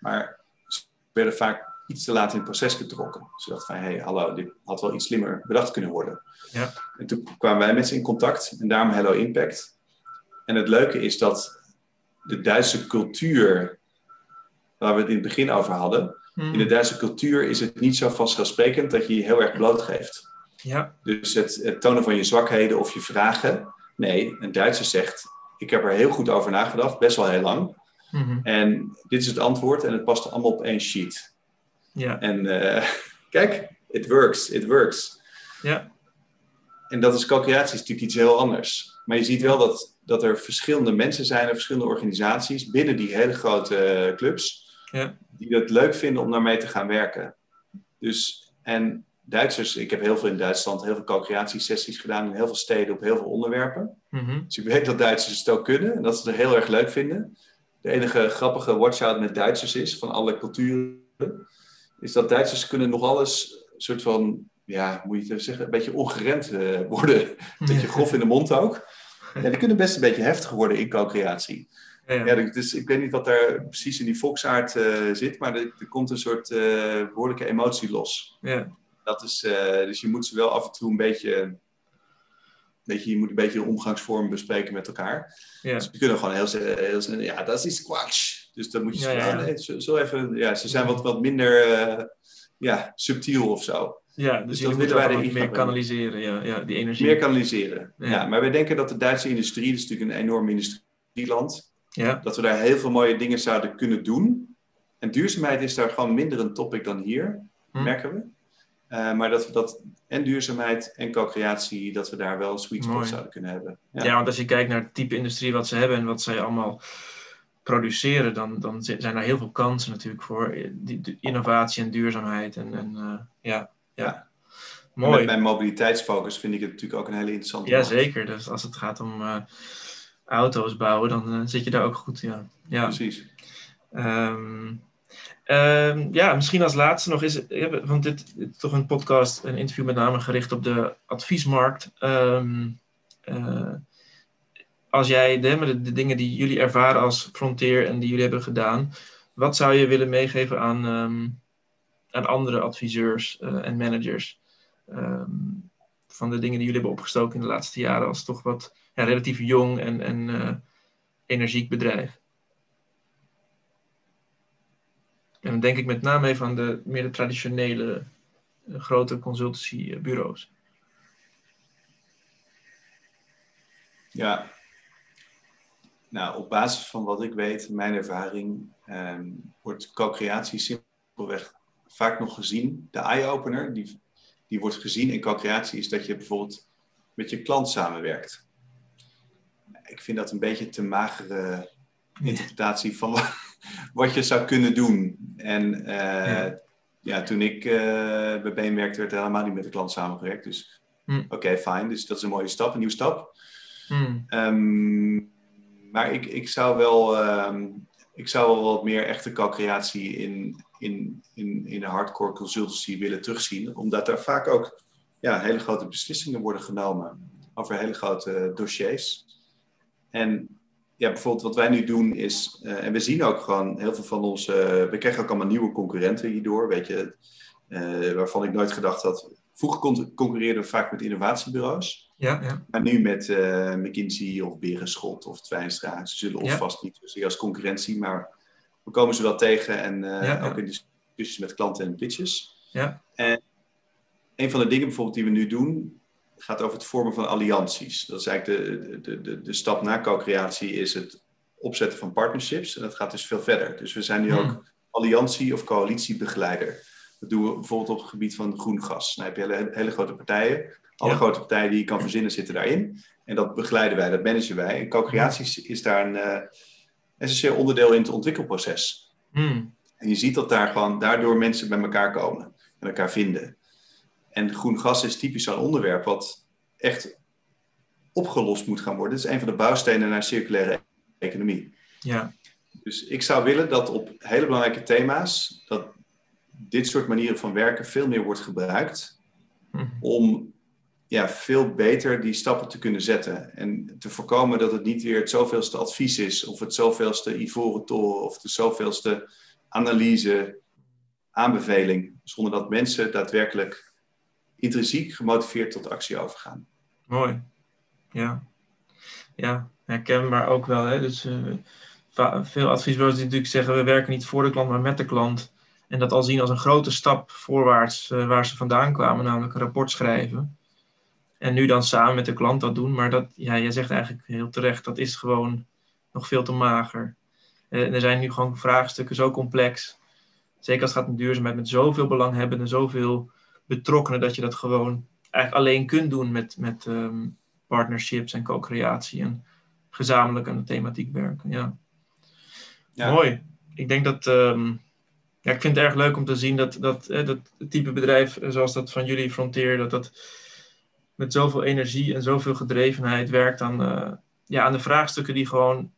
Maar ze werden vaak iets te laat in het proces betrokken. Ze dachten van, hé, hey, hallo, dit had wel iets slimmer bedacht kunnen worden. Ja. En toen kwamen wij met ze in contact en daarom Hello Impact. En het leuke is dat de Duitse cultuur, waar we het in het begin over hadden, mm. in de Duitse cultuur is het niet zo vanzelfsprekend dat je je heel erg blootgeeft. Ja. Dus het, het tonen van je zwakheden of je vragen. Nee, een Duitser zegt, ik heb er heel goed over nagedacht, best wel heel lang. Mm -hmm. En dit is het antwoord en het past allemaal op één sheet. Ja. En uh, kijk, it works, it works. Ja. En dat is co-creatie is natuurlijk iets heel anders. Maar je ziet wel dat, dat er verschillende mensen zijn, er verschillende organisaties binnen die hele grote clubs, ja. die het leuk vinden om daarmee te gaan werken. Dus, en Duitsers, ik heb heel veel in Duitsland, heel veel co-creatiesessies gedaan in heel veel steden op heel veel onderwerpen. Mm -hmm. Dus ik weet dat Duitsers het ook kunnen en dat ze het heel erg leuk vinden. De enige grappige watch-out met Duitsers is, van alle culturen, is dat Duitsers kunnen nog alles soort van, ja, moet je het zeggen, een beetje ongeremd uh, worden. Een beetje grof in de mond ook. Ja, die kunnen best een beetje heftig worden in co-creatie. Ja, ja. Ja, dus ik weet niet wat daar precies in die volksaard uh, zit, maar er, er, komt een soort uh, behoorlijke emotie los. Ja. Dat is, dus je moet ze wel af en toe een beetje, weet je, je moet een beetje de omgangsvorm bespreken met elkaar. Ja. Dus ze kunnen gewoon heel, heel snel, ja, dat is quatsch. Dus dan moet je Ja, ja, oh, nee, zo, zo even, ja, ze zijn wat, wat minder uh, ja, subtiel of zo. Ja, dus, Dus dat moeten willen wij erin meer kanaliseren, ja, ja, die energie. Meer kanaliseren. Ja. Ja. maar wij denken dat de Duitse industrie, dat is natuurlijk een enorm industrieland, Ja, dat we daar heel veel mooie dingen zouden kunnen doen. En duurzaamheid is daar gewoon minder een topic dan hier, Hm. merken we. Uh, maar dat we dat en duurzaamheid en co-creatie, dat we daar wel een sweet spot Mooi. zouden kunnen hebben. ja. want als je kijkt naar het type industrie wat ze hebben en wat zij allemaal produceren, dan, dan zi- zijn er heel veel kansen natuurlijk voor eh, die, innovatie en duurzaamheid. En, en eh, ja, ja. Ja. Mooi. Met mijn mobiliteitsfocus vind ik het natuurlijk ook een hele interessante Ja, markt. zeker. Dus als het gaat om eh, auto's bouwen, dan eh, zit je daar ook goed. Ja, ja. Precies. Ehm, ehm, ja, misschien als laatste nog is ja, want dit, is toch een podcast, een interview met name gericht op de adviesmarkt. Ehm, eh, als jij de, dingen die jullie ervaren als Frontier en die jullie hebben gedaan, wat zou je willen meegeven aan, ehm, aan andere adviseurs eh, en managers? van de dingen die jullie hebben opgestoken in de laatste jaren als toch wat relatief jong en, en eh, energiek bedrijf? En dan denk ik met name even aan de meer de traditionele eh, grote consultancybureaus. Ja. Nou, op basis van wat ik weet, mijn ervaring, ehm, wordt co-creatie simpelweg vaak nog gezien. De eye-opener, die, die wordt gezien in co-creatie, is dat je bijvoorbeeld met je klant samenwerkt. Ik vind dat een beetje te magere interpretatie van wat, wat je zou kunnen doen. En eh, Ja. ja. toen ik eh, bij Bain werkte, werd er helemaal niet met de klant samengewerkt. Dus Hm. oké, fijn. Dus dat is een mooie stap, een nieuwe stap. Hmm, Ehm, maar ik, ik, zou wel, ehm, ik zou wel wat meer echte co-creatie in, in, in, in de hardcore consultancy willen terugzien. Omdat daar vaak ook ja, hele grote beslissingen worden genomen over hele grote dossiers. En ja, bijvoorbeeld wat wij nu doen is, uh, en we zien ook gewoon heel veel van onze, we krijgen ook allemaal nieuwe concurrenten hierdoor, weet je, uh, waarvan ik nooit gedacht had. Vroeger concurreerden we vaak met innovatiebureaus. Ja, ja. Maar nu met uh, McKinsey of Berenschot of Twijnstra. Ze zullen ons ja. vast niet zien als concurrentie, maar we komen ze wel tegen en ook in discussies met klanten en pitches. Ja. En een van de dingen bijvoorbeeld die we nu doen, gaat over het vormen van allianties. Dat is eigenlijk de, de, de, de stap na co-creatie is het opzetten van partnerships. En dat gaat dus veel verder. Dus we zijn nu ook alliantie- of coalitiebegeleider. Dat doen we bijvoorbeeld op het gebied van groen gas. Dan heb je hele, hele grote partijen. Alle ja. grote partijen die je kan verzinnen zitten daarin. En dat begeleiden wij, dat managen wij. En co-creatie is daar een uh, essentieel onderdeel in het ontwikkelproces. Hmm. En je ziet dat daar gewoon daardoor mensen bij elkaar komen en elkaar vinden. En groen gas is typisch zo'n onderwerp wat echt opgelost moet gaan worden. Het is een van de bouwstenen naar circulaire economie. Ja. Dus ik zou willen dat op hele belangrijke thema's, dat dit soort manieren van werken veel meer wordt gebruikt hm. om ja, veel beter die stappen te kunnen zetten. En te voorkomen dat het niet weer het zoveelste advies is, of het zoveelste ivoren toren, of de zoveelste analyse, aanbeveling, zonder dat mensen daadwerkelijk intrinsiek gemotiveerd tot actie overgaan. Mooi. Ja. Ja, herkenbaar ook wel. Hè? Dus uh, veel adviesbureaus die natuurlijk zeggen, we werken niet voor de klant, maar met de klant. En dat al zien als een grote stap voorwaarts uh, waar ze vandaan kwamen, namelijk een rapport schrijven. En nu dan samen met de klant dat doen. Maar dat, ja, jij zegt eigenlijk heel terecht, dat is gewoon nog veel te mager. En er zijn nu gewoon vraagstukken zo complex. Zeker als het gaat om duurzaamheid, met zoveel belanghebbenden, zoveel betrokkenen, dat je dat gewoon eigenlijk alleen kunt doen met, met um, partnerships en co-creatie en gezamenlijk aan de thematiek werken. Ja. Ja. Mooi. Ik denk dat, um, ja, ik vind het erg leuk om te zien dat, dat, eh, dat type bedrijf zoals dat van jullie Frontier, dat dat met zoveel energie en zoveel gedrevenheid werkt aan, uh, ja, aan de vraagstukken die gewoon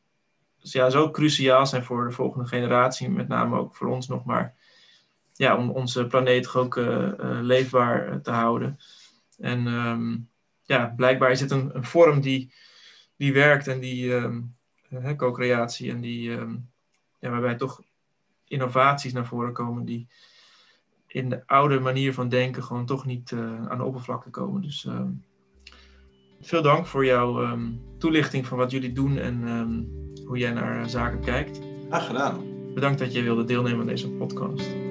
ja, zo cruciaal zijn voor de volgende generatie, met name ook voor ons nog maar ja, om onze planeet ook uh, uh, leefbaar te houden. En um, ja, blijkbaar is het een, een, vorm die, die werkt en die um, co-creatie en die, um, ja, waarbij toch innovaties naar voren komen die in de oude manier van denken gewoon toch niet uh, aan de oppervlakte komen. Dus veel dank voor jouw toelichting van wat jullie doen en hoe jij naar zaken kijkt. Graag gedaan. Bedankt dat je wilde deelnemen aan deze podcast.